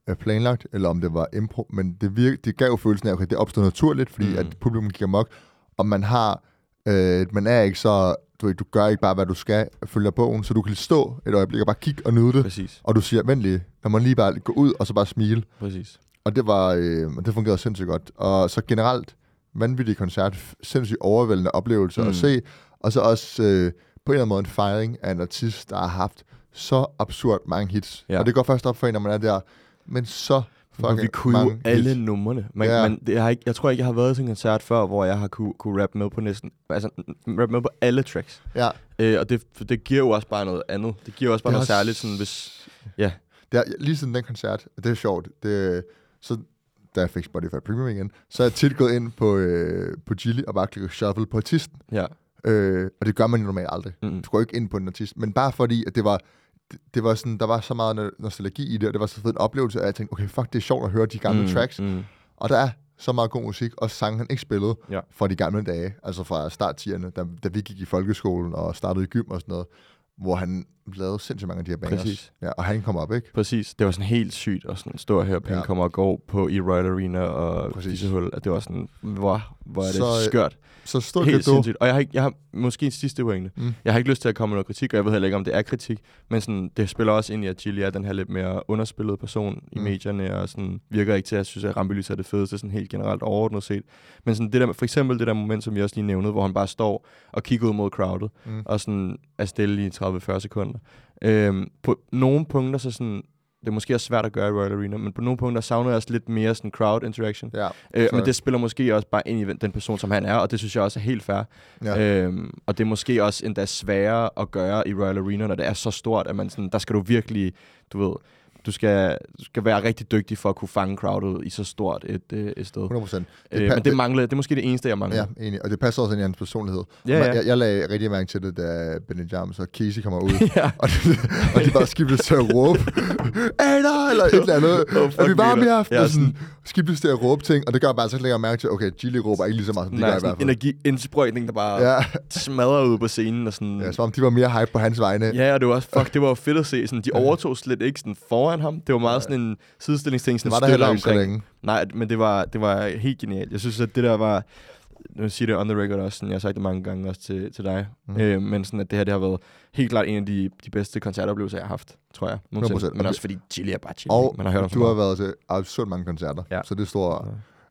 øh, planlagt, eller om det var impro, men det, virke, det gav jo følelsen af, at okay, det opstod naturligt, fordi mm. At publikum gik amok, og man har, øh, man er ikke så, du, du gør ikke bare, hvad du skal, følger bogen, så du kan stå et øjeblik og bare kigge og nyde det, præcis, og du siger, vent lige, man lige bare gå ud, og så bare smile. præcis. Og det var, øh, det fungerede sindssygt godt. Og så generelt, vanvittig koncert, sindssygt overvældende oplevelse mm. Mm. at se, og så også øh, på en eller anden måde en fejring af en artist, der har haft så absurd mange hits. Ja. Ja. Og det går først op for en, når man er der, men så fucking vi kunne mange jo alle hits. numrene. Man, Ja. ja. man, det har ikke, jeg tror ikke, jeg har været til en koncert før, hvor jeg har kunne, kunne rap med på næsten, altså rap med på alle tracks. Ja, Øh, og det, det giver jo også bare noget andet. Det giver også bare Det noget også- særligt, sådan hvis... det er, lige siden den koncert, det er sjovt, det, så da jeg fik Spotify Premium igen, så er jeg tit gået ind på, øh, på Gilly og bare klikket shuffle på artisten. Ja. Øh, og det gør man jo normalt aldrig. Mm. Du går ikke ind på en artist, men bare fordi, at det var, det, det var sådan, der var så meget no- nostalgi i det, og det var så fed en oplevelse, at jeg tænkte, okay, fuck, det er sjovt at høre de gamle mm, tracks. Mm. Og der er så meget god musik, og sange han ikke spillede Ja. fra de gamle dage, altså fra starttierne, da, da vi gik i folkeskolen og startede i gym og sådan noget, hvor han lavede sindssygt mange af de her bangers. Præcis. Ja, og han kom op, ikke? Præcis. Det var sådan helt sygt at sådan stå og høre penge Ja. ja. komme og gå på i Royal Arena og Præcis. disse hul. At det var sådan, hvor, hvor er det Så, øh, skørt. Så stort Helt gave. sindssygt. Og jeg har, ikke, jeg har måske en sidste pointe. Mm. Jeg har ikke lyst til at komme med noget kritik, og jeg ved heller ikke, om det er kritik, men sådan, det spiller også ind i, at Chili er den her lidt mere underspillede person i Mm. medierne, og sådan, virker ikke til, at jeg synes, at Rampelys er det fedeste, sådan helt generelt overordnet set. Men sådan, det der, for eksempel det der moment, som vi også lige nævnede, hvor han bare står og kigger ud mod crowdet, Mm. og sådan er stille i 30-40 sekunder. Øhm, på nogle punkter, så sådan, det er måske også svært at gøre i Royal Arena, men på nogle punkter savner jeg også lidt mere sådan crowd interaction. Ja, Øh, men det spiller måske også bare ind i den person, som han er, og det synes jeg også er helt fair. ja. Øhm, og det er måske også endda sværere at gøre i Royal Arena, når det er så stort, at man sådan, der skal du virkelig, du ved, du skal, du skal være rigtig dygtig for at kunne fange crowdet i så stort et, øh, et sted. 100 procent. Øh, men det, mangler, det er måske det eneste, jeg mangler. Ja, enig. Og det passer også ind i hans personlighed. Ja, ja. Jeg, jeg lagde rigtig mærke til det, da Benny James og Casey kommer ud. ja. og, de, og de bare skiftede til at råbe! Eller et eller andet. Oh, er vi varme i aften? Ja, sådan, skiftede til at råbe ting, og det gør bare så længere mærke til, okay, Gilly råber ikke lige så meget, som de gør Nej, i sådan hvert fald. energiindsprøjtning, der bare Ja, smadrer ud på scenen. Og sådan, ja, som om de var mere hype på hans vegne. Ja, og det var fuck, det var fedt at se. Sådan, de overtog slet ikke sådan foran ham. Det var meget sådan en sidestillingsting, det sådan var der heller ikke så længe. Nej, men det var, det var helt genialt. Jeg synes, at det der var... Nu siger det on the record også, sådan, jeg har sagt det mange gange også til, til dig. Mm. Øh, men sådan, at det her det har været helt klart en af de, de bedste koncertoplevelser, jeg har haft, tror jeg. nogensinde. 100%. Men også fordi Chili er bare Chili. Og Man har hørt om du har været til absurd mange koncerter, Ja. så det står...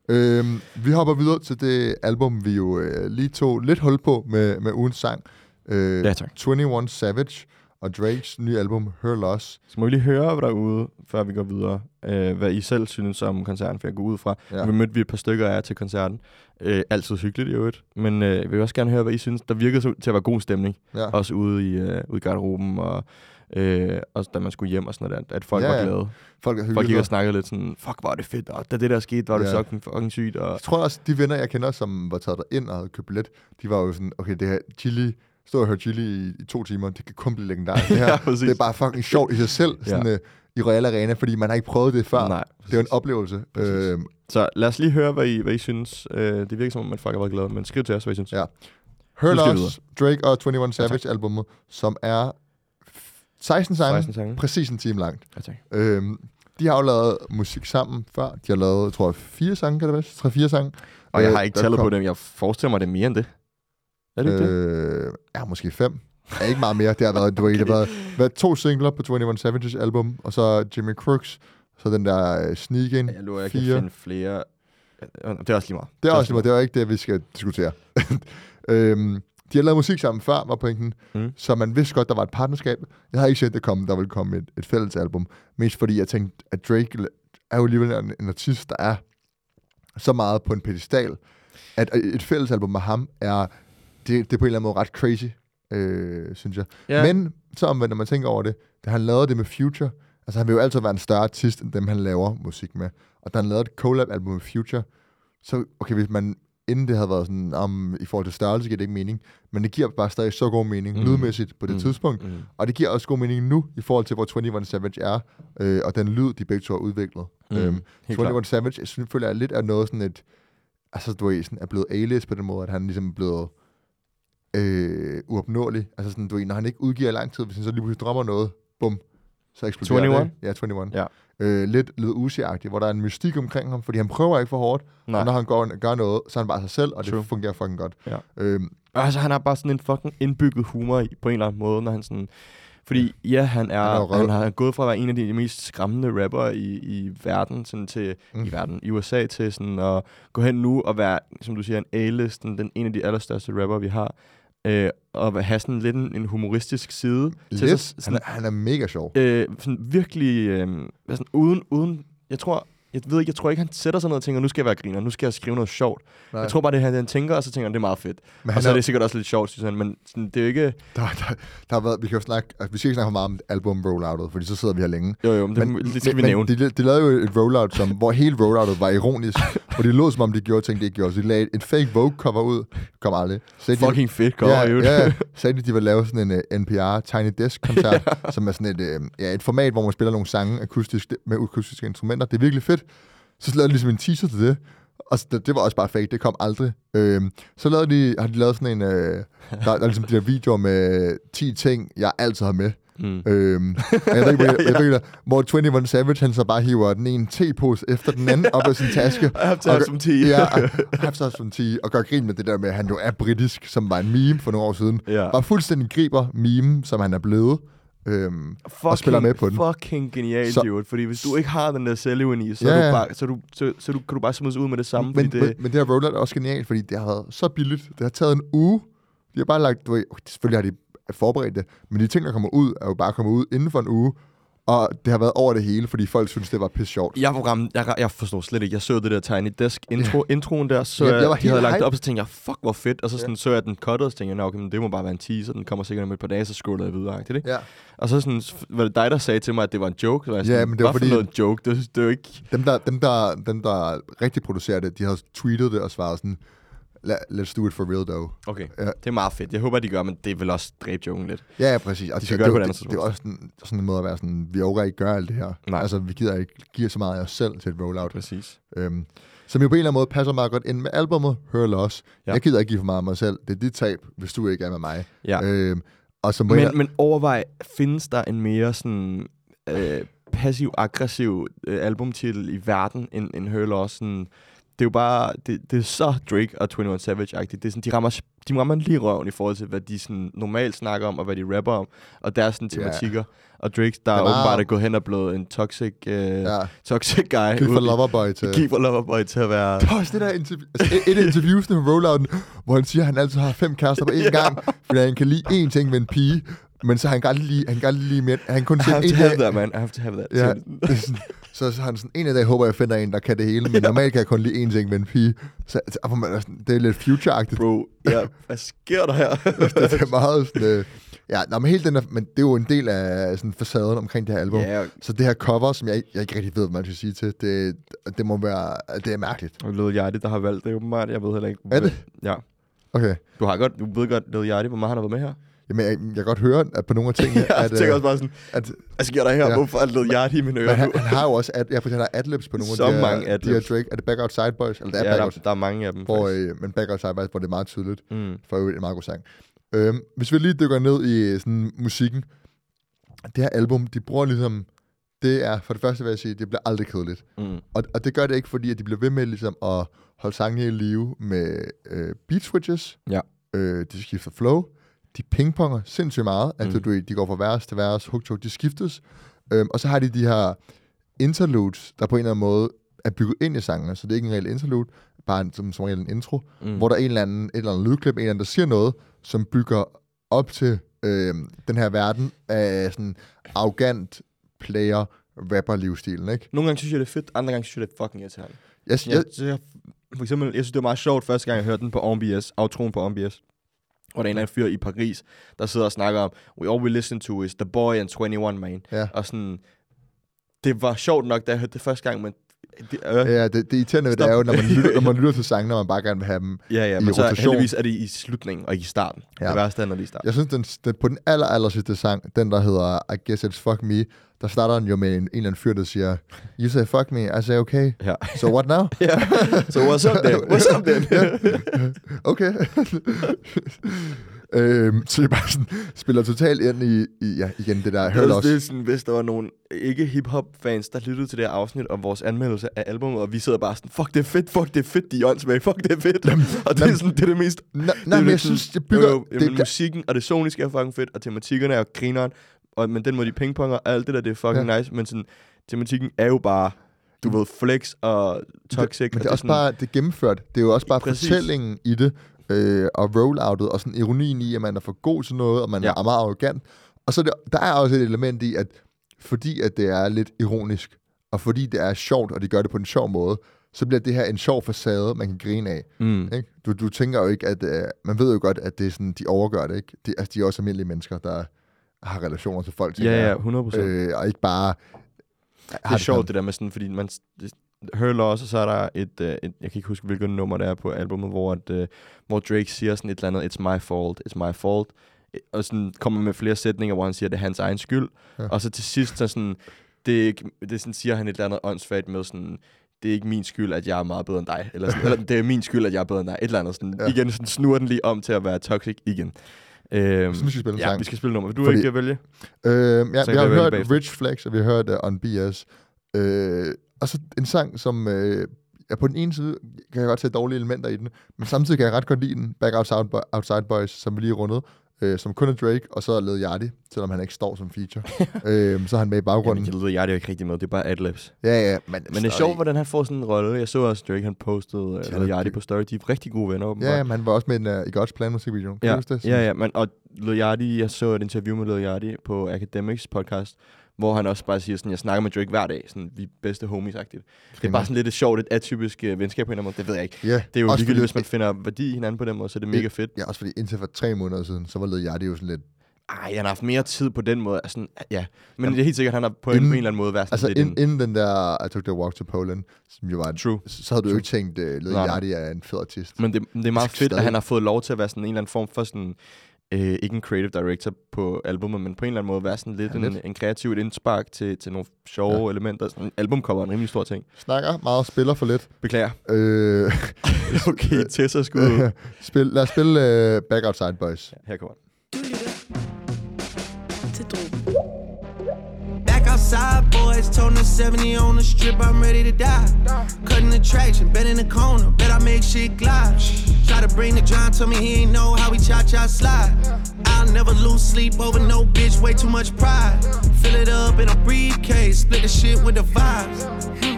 Ja. Øhm, vi hopper videre til det album, vi jo øh, lige tog lidt hul på med, med ugens sang. Øh, Ja, tak. 21 Savage. Og Drakes nye album, Her Loss. Så må vi lige høre derude, før vi går videre, øh, hvad I selv synes om koncerten, for jeg går ud fra. Ja. Vi mødte vi et par stykker af jer til koncerten. Øh, altid hyggeligt i øvrigt. Men øh, jeg vil også gerne høre, hvad I synes. Der virkede så til at være god stemning. Ja. Også ude i, øh, ude i garderoben, og øh, også da man skulle hjem og sådan noget der, at folk Ja, var glade. Folk er Folk gik og snakkede lidt sådan, fuck, er det fedt, og da det der skete, var det Ja. så fucking sygt. Og, Jeg tror også, de venner, jeg kender, som var taget ind og havde købt billet, de var jo sådan, okay, det her chili, stå og høre chili i, i to timer, det kan kun blive legendarisk. Det her, Ja, præcis. det er bare fucking sjovt i sig selv, sådan, ja. øh, i Royal Arena, fordi man har ikke prøvet det før. Nej, det er jo en oplevelse. Præcis. Øh, Så lad os lige høre, hvad I, hvad I synes. Øh, det virker som om, folk har været glade, men skriv til os, hvad I synes. Ja. Loss, Drake og 21 Savage albumet, som er 16 sange, 16 sange. præcis en time langt. Ja, tak. Øhm, de har jo lavet musik sammen før. De har lavet, jeg tror, fire sange, kan det være? Tre-fire sange. Og jeg Øh, har ikke tallet på dem. Jeg forestiller mig, det er mere end det. Er det ikke det? Øh, ja, måske fem. Ja, ikke meget mere. Det har været, ved, det har været, været to singler på 21 Savages album, og så Jimmy Crooks, så den der uh, Sneak In. Jeg lover, jeg kan fire. finde flere. Øh, Det er også lige meget. Det er også lige, det er ikke det, vi skal diskutere. øhm, de har lavet musik sammen før, var pointen. Mm. Så man vidste godt, der var et partnerskab. Jeg har ikke set det komme, der ville komme et, et fælles album. Mest fordi jeg tænkte, at Drake er jo alligevel en, en artist, der er så meget på en pedestal, at et fælles album med ham er, det, det er på en eller anden måde ret crazy, øh, synes jeg. Ja. Men så omvendt, når man tænker over det, da han lavede det med Future, altså han vil jo altid være en større artist, end dem han laver musik med. Og da han lavede et collab-album med Future, så okay, hvis man inden det havde været sådan, om i forhold til størrelse giver det ikke mening, men det giver bare stadig så god mening, Mm. lydmæssigt på det Mm. tidspunkt, Mm. og det giver også god mening nu, i forhold til, hvor 21 Savage er, øh, og den lyd, de begge to har udviklet. Mm. Øhm, Helt 21 klart. Savage, jeg synes, føler jeg lidt er noget sådan et, altså du ved, sådan er blevet A-list på den måde, at han ligesom er blevet øh, uopnåelig. Altså sådan, du ved, når han ikke udgiver i lang tid, hvis han så lige pludselig drømmer noget, bum, så eksploderer 21? det. Ja, 21. Ja. Øh, lidt lidt uzi hvor der er en mystik omkring ham, fordi han prøver ikke for hårdt, Nej. og når han går, gør noget, så er han bare sig selv, og det True. fungerer fucking godt. Ja. Øhm, Altså, han har bare sådan en fucking indbygget humor i, på en eller anden måde, når han sådan... Fordi ja, han, er, Han er han har gået fra at være en af de mest skræmmende rapper i, i verden, sådan til, mm. I verden, i USA, til sådan at gå hen nu og være, som du siger, en A-list, den, den en af de allerstørste rapper, vi har. Øh, og have sådan lidt en, en humoristisk side. Til lidt, sig, han, sådan, er, han er mega sjov. øh, sådan virkelig, øh, sådan uden, uden, jeg tror, jeg ved ikke, jeg tror ikke, han sætter sig ned og tænker, nu skal jeg være griner, nu skal jeg skrive noget sjovt. Nej. Jeg tror bare, det han, han tænker, og så tænker han, det er meget fedt. men Og så er det sikkert også lidt sjovt, synes han, men sådan, det er jo ikke... der, der, der, har været, vi kan jo snakke, altså, vi skal ikke snakke for meget om album rolloutet, fordi så sidder vi her længe. Jo, jo, men det, men, det skal vi men, nævne. Men de, de lavede jo et rollout, som, hvor hele rolloutet var ironisk, hvor de lød som om de gjorde ting, de ikke gjorde. Så de lagde en fake Vogue cover ud, kom aldrig. Så de, Fucking fedt cover, ja, jo. ja, sagde de, de ville lave sådan en uh, NPR Tiny Desk koncert, som er sådan et, uh, ja, et format, hvor man spiller nogle sange akustisk, med akustiske instrumenter. Det er virkelig fedt. Så lavede de ligesom en teaser til det. Og det, det var også bare fake, det kom aldrig. Øhm, så lavede de, har de lavet sådan en, øh, der, der er ligesom de der videoer med 10 ting, jeg altid har med. Mm. Øhm, jeg ved ikke, ja, ja. Jeg ved, hvor 21 Savage, han så bare hiver den ene te-pose efter den anden op af sin taske. I have to have Og- some tea. Ja, have to have some tea, og gør grin med det der med, at han jo er britisk, som var en meme for nogle år siden. Ja. Bare fuldstændig griber meme, som han er blevet. Øhm, Fucking, spiller med på den. Fucking genialt, Så- dude. Fordi hvis du ikke har den der selvevni, så, Ja, ja. du bare, så, du, så, så du, kan du bare smides ud med det samme. men, det... men, men det her rollout er også genialt, fordi det har været så billigt. Det har taget en uge. De har bare lagt, du ved, selvfølgelig har de forberedt det, men de ting, der kommer ud, er jo bare kommet ud inden for en uge. Og det har været over det hele, fordi folk synes, det var pisse sjovt. jeg, program, jeg, jeg forstår slet ikke. Jeg så det der Tiny Desk intro, introen der, så Ja, jeg, jeg var de havde lagt det op, så tænkte jeg, fuck hvor fedt. Og så sådan, så jeg den cuttet, og så tænkte jeg, "Nå, okay, men det må bare være en teaser, den kommer sikkert om et par dage, så scrollede jeg videre. Ikke? Ja. Og så sådan, var det dig, der sagde til mig, at det var en joke? Så var jeg Ja, sådan, men det var "Hvad fordi- for noget joke? Det, det er jo ikke... Dem der, dem, der, dem, der rigtig producerer det, de har tweetet det og svaret sådan, "La- let's do it for real though. Okay, Ja. det er meget fedt. Jeg håber, de gør, men det vel også dræbe joken lidt. Ja, ja, præcis. Og De skal det, gøre det det, på et det, andet det, er også sådan, sådan en måde at være sådan, vi overgår ikke gøre alt det her. Nej. Altså, vi gider ikke give så meget af os selv til et rollout. Præcis. Øhm, som jo på en eller anden måde passer meget godt ind med albumet Her Loss. Ja. Jeg gider ikke give for meget af mig selv. Det er dit tab, hvis du ikke er med mig. Ja. Øhm, og som men, Men, men overvej, findes der en mere sådan øh, passiv-aggressiv øh, albumtitel i verden end, end Her Loss? Sådan, det er jo bare, det, det er så Drake og 21 Savage-agtigt. Det er sådan, de rammer, de rammer lige røven i forhold til, hvad de sådan normalt snakker om, og hvad de rapper om, og deres sådan tematikker. Og Drake, der er åbenbart er gået hen og blevet en toxic, øh, ja, toxic guy. ude i- Loverboy til... Gik fra Loverboy til at være... Der er også det der interview, altså et, et interview med rollouten, hvor han siger, at han altid har fem kærester på én gang, fordi han kan lide én ting ved en pige. Men så han kan aldrig lige, han kan aldrig lige mere, han kun I have en to have dag, that, man. I have to have that. Ja, Så- det så, han sådan, en af dage håber jeg, finder en, der kan det hele, men normalt kan jeg kun lide én ting med en pige. Så, så hvor man er sådan, det er lidt future-agtigt. Bro, ja, hvad sker der her? det er meget sådan, øh, ja, nå, men helt den der, men det er jo en del af sådan facaden omkring det her album. ja, Så det her cover, som jeg, jeg ikke rigtig ved, hvad man skal sige til, det, det må være, det er mærkeligt. og Lil Yachty, der har valgt det åbenbart. Jeg ved heller ikke. Er det? Ja. Okay. Du har godt, du ved godt, Lil Yachty, hvor meget han har været med her. Jamen, jeg, jeg kan godt høre, at på nogle af tingene, jeg at, tænker øh, også bare sådan, at hvad sker der her? Ja. Hvorfor Lil Yachty i mine ører han, han, har jo også, ja, for han har adlibs på nogle Så af de mange de her adlibs. Drake. Er det Back Outside Boys? Eller det er Ja, Back der, der er mange af dem, hvor, øh, men Back Outside Boys, hvor det er meget tydeligt. Mm. For øvrigt en meget god sang. Øhm, hvis vi lige dykker ned i sådan, musikken. Det her album, de bruger ligesom... Det er, for det første vil jeg sige, det bliver aldrig kedeligt. Mm. Og, og det gør det ikke, fordi at de bliver ved med ligesom at holde sangene i live med øh, beat switches. Ja. Øh, de skifter flow. De pingponger sindssygt meget. Mm. Altså, Mm. du, de går fra vers til vers, hook, de skiftes. Øhm, og så har de de her interludes, der på en eller anden måde er bygget ind i sangene. Så det er ikke en reel interlude, bare en, som, som regel en intro Mm. hvor der er en eller anden, et eller andet lydklip, en eller anden, der siger noget, som bygger op til øh, den her verden af sådan arrogant player rapper livsstilen, ikke? Nogle gange synes jeg, det er fedt, andre gange synes jeg, det er fucking irriterende. Jeg, jeg, jeg, jeg, for eksempel, jeg synes, det var meget sjovt første gang, jeg hørte den på OMBS, outroen på OMBS. Hvor der er en eller anden fyr i Paris, der sidder og snakker om, we all we listen to is The Boy and 21 Man. ja. Og sådan, det var sjovt nok, da jeg hørte det første gang, men det, øh, ja, det, det irriterende ved det Stop. er jo, når man, lytter, når man lytter til sangene, og man bare gerne vil have dem. ja, ja, i men så rotation. heldigvis er det i slutningen og ikke i starten. Ja. Det værste er, når det er i starten. Jeg synes, den, den, på den aller, aller sidste sang, den der hedder I Guess It's Fuck Me, der starter den jo med en, en eller anden fyr, der siger, You say fuck me, I say okay, Ja. so what now? ja. Så what's up then? What's up then? Okay. Øhm, så jeg bare sådan, spiller totalt ind i, i ja, igen det der, hørte også. det er sådan, hvis der var nogle ikke hip-hop-fans, der lyttede til det her afsnit om vores anmeldelse af albumet, og vi sidder bare sådan, fuck det er fedt, fuck det er fedt, de er fuck det er fedt. og det er, jamen- sådan, det er det mest... Nej, det nej men jeg synes, det bygger... Jo, jo, det, jamen, det, musikken og det soniske er fucking fedt, og tematikkerne er jo grineren, og, men den måde de pingponger og alt det der, det er fucking Ja. nice, men sådan, tematikken er jo bare, du ved, flex og toxic. men og det er også sådan, bare, det er gennemført. Det er jo også bare Præcis. fortællingen i det, øh, og rolloutet, og sådan ironien i, at man er for god til noget, og man Ja. er meget arrogant. Og så er det, der er også et element i, at fordi at det er lidt ironisk, og fordi det er sjovt, og de gør det på en sjov måde, så bliver det her en sjov facade, man kan grine af. Mm. Ikke? Du, du tænker jo ikke, at... Øh, man ved jo godt, at det er sådan, de overgør det, ikke? De, altså, de er også almindelige mennesker, der har relationer til folk, Ja, ja, jeg. 100 procent. Øh, og ikke bare... det er sjovt, det der med sådan, fordi man det, hører også, og så er der et, øh, et, jeg kan ikke huske, hvilket nummer det er på albumet, hvor, at, øh, hvor Drake siger sådan et eller andet, it's my fault, it's my fault, Øh, og sådan kommer med flere sætninger, hvor han siger, det er hans egen skyld, Ja. og så til sidst, så sådan, det, det sådan, siger han et eller andet åndssvagt med sådan, det er ikke min skyld, at jeg er meget bedre end dig. Eller, sådan, eller det er min skyld, at jeg er bedre end dig. Et eller andet. Sådan, Ja. Igen sådan snurrer den lige om til at være toxic igen. Øhm, Så nu skal vi spille en ja, sang. vi skal spille nummer. Du Fordi- ikke vælge? Øh, ja, Så vi har vi hørt. Rich Flex, og vi har hørt uh, On BS. Øh, og så en sang, som... Øh, ja, på den ene side kan jeg godt se dårlige elementer i den, men samtidig kan jeg ret godt lide den. Back Outside, Bo- Outside Boys, som vi lige rundet, øh, som kun er Drake, og så er Lil Yachty, selvom han ikke står som feature. øh, så er han med i Jamen, baggrunden. jeg lyder, jeg er ikke rigtig med. Det er bare adlibs. Ja, ja, men, Men det er sjovt, hvordan han får sådan en rolle. Jeg så også Drake, han postede Ja, uh, Lil Yachty det- på story. De er rigtig gode venner, åbenbart. Ja, men han var også med i, en, uh, i God's Plan musikvideoen. Kan du ja, huske det? ja, ja, men, og Lil Yachty, jeg så et interview med Lil Yachty på Academics podcast, hvor han også bare siger sådan, jeg snakker med Drake hver dag, sådan, vi er bedste homies-agtigt. Det er bare sådan lidt et sjovt, et atypisk uh, venskab på en eller anden måde, det ved jeg ikke. Ja, Det er jo også ligegyldigt, hvis man finder værdi i hinanden på den måde, så er det mega fedt. Ja, også fordi indtil for tre måneder siden, så var Lil Yachty jo sådan lidt... Ej, han har haft mere tid på den måde. Altså, ja, men Jamen, det er helt sikkert, at han har på en, inden- på en eller anden måde været sådan Altså lidt ind, en... inden den der I Took the Walk to Poland, som jo var en, True. så havde du jo ikke tænkt, uh, Lil Nej, nej. Yachty er en fed artist. Men det, det er meget fedt, at stadig- han har fået lov til at være sådan en eller anden form for sådan... Øh, ikke en creative director på albumet, men på en eller anden måde være sådan lidt, Ja, en, lidt. en kreativ et indspark til, til nogle sjove Ja. ja. elementer. Sådan, albumcover er en rimelig stor ting. Snakker meget, spiller for lidt. Beklager. Øh, okay, Tessa skud. spil, lad os spille uh, Back Outside Boys. Her kommer den. Outside, boys, toting the 70 on the strip, I'm ready to die. Cutting the traction, bet in the corner, bet I make shit glide. Try to bring the John, tell me he ain't know how we cha cha slide. I'll never lose sleep over no bitch, way too much pride. Fill it up in a briefcase, split the shit with the vibes.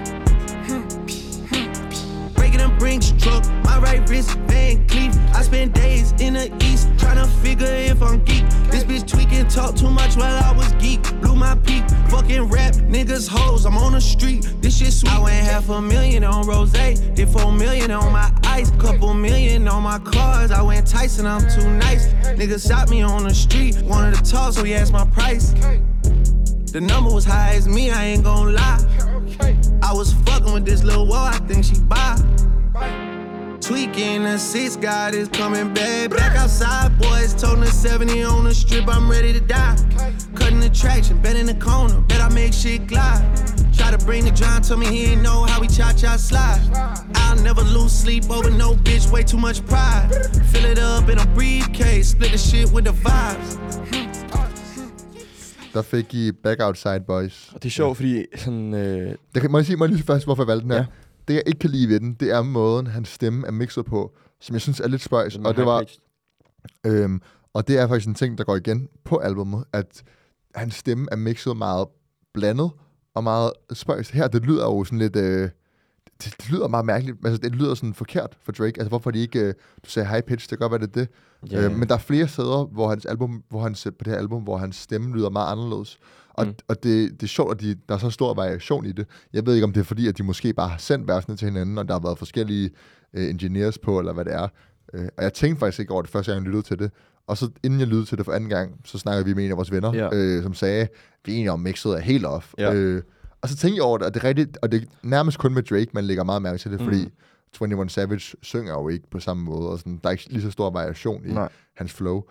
My right wrist, Van Cleef. I spend days in the east, tryna figure if I'm geek. This bitch tweaking, talk too much while I was geek. Blew my peak, fucking rap, niggas hoes. I'm on the street, this shit sweet. I went half a million on rose, did four million on my ice, couple million on my cars. I went Tyson, I'm too nice. Niggas shot me on the street, wanted to talk, so he asked my price. The number was high as me, I ain't gon' lie. I was fucking with this little wall, I think she buy. Tweaking the six, God is coming back. Back outside, boys, toting the 70 on the strip, I'm ready to die. Cutting the traction, bet in the corner, bet I make shit glide. Try to bring the John, tell me he ain't know how we cha cha slide. I'll never lose sleep over no bitch, way too much pride. Fill it up in a briefcase, split the shit with the vibes. Hmm. Der fik I Back Outside Boys. Og det er sjovt, fordi sådan... Øh, Det kan, må jeg sige, må jeg lige først, hvorfor jeg valgte den her? Ja. Ja. Det, jeg ikke kan lide ved den, det er måden, hans stemme er mixet på, som jeg synes er lidt spøjs. Og det var, Øhm, og det er faktisk en ting, der går igen på albummet, at hans stemme er mixet meget blandet og meget spøjs. Her, det lyder jo sådan lidt... Øh, det, det, lyder meget mærkeligt. Altså, det lyder sådan forkert for Drake. Altså, hvorfor de ikke... Øh, du sagde high pitch, det kan godt være, det er det. Yeah. Øh, men der er flere steder, hvor hans album, hvor hans, på det her album, hvor hans stemme lyder meget anderledes. Og, Mm. og det, det er sjovt, at de, der er så stor variation i det. Jeg ved ikke, om det er fordi, at de måske bare har sendt versene til hinanden, og der har været forskellige øh, engineers på, eller hvad det er. Øh, og jeg tænkte faktisk ikke over det første gang, jeg lyttede til det. Og så inden jeg lyttede til det for anden gang, så snakkede vi med en af vores venner, ja. øh, som sagde, vi er enige om, mixet er helt off. Ja. Øh, og så tænkte jeg over det, og det er rigtigt, og det er nærmest kun med Drake, man lægger meget mærke til det, Mm. fordi 21 Savage synger jo ikke på samme måde, og sådan, der er ikke lige så stor variation i Nej. hans flow.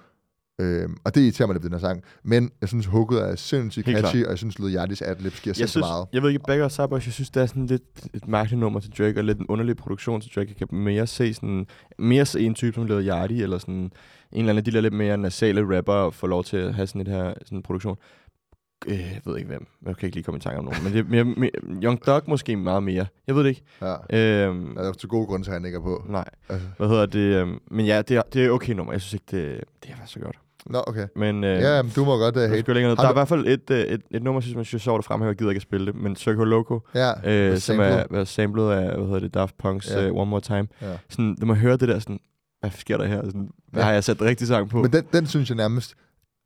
Øhm, og det irriterer mig lidt ved den her sang. Men jeg synes, hooket er sindssygt Helt catchy, og jeg synes, Lil Yachty's adlibs giver sindssygt meget. jeg ved ikke, Back Outside Boys, jeg synes, det er sådan lidt et mærkeligt nummer til Drake, og lidt en underlig produktion til Drake. Jeg kan mere se sådan, mere se en type som Lil Yachty, eller sådan en eller anden af de der lidt mere nasale rapper, få lov til at have sådan et her sådan en produktion. Øh, jeg ved ikke hvem. Jeg kan ikke lige komme i tanke om nogen. Men det er mere, mere, Young Dog måske meget mere. Jeg ved det ikke. Ja. Øhm, Der er til gode grunde til, at han ikke er på. nej. Altså. Hvad hedder det? øhm, Men ja, det er, det er okay nummer. Jeg synes ikke, det, det er faktisk så godt. Nå, okay. Men øh, Ja, men du må godt uh, hate. skal længere ned. Har Der er i du- hvert fald et, øh, et, et nummer, synes man synes sjovt at fremhæve. Jeg gider ikke at spille det. Men Circle Loco, Ja, øh, som er, er samlet af, hvad hedder det, Daft Punk's Ja. uh, One More Time. Ja. Sådan, når man hører det der, sådan, hvad sker der her? Sådan, hvad Ja. har jeg sat rigtig sang på? Men den, den synes jeg nærmest...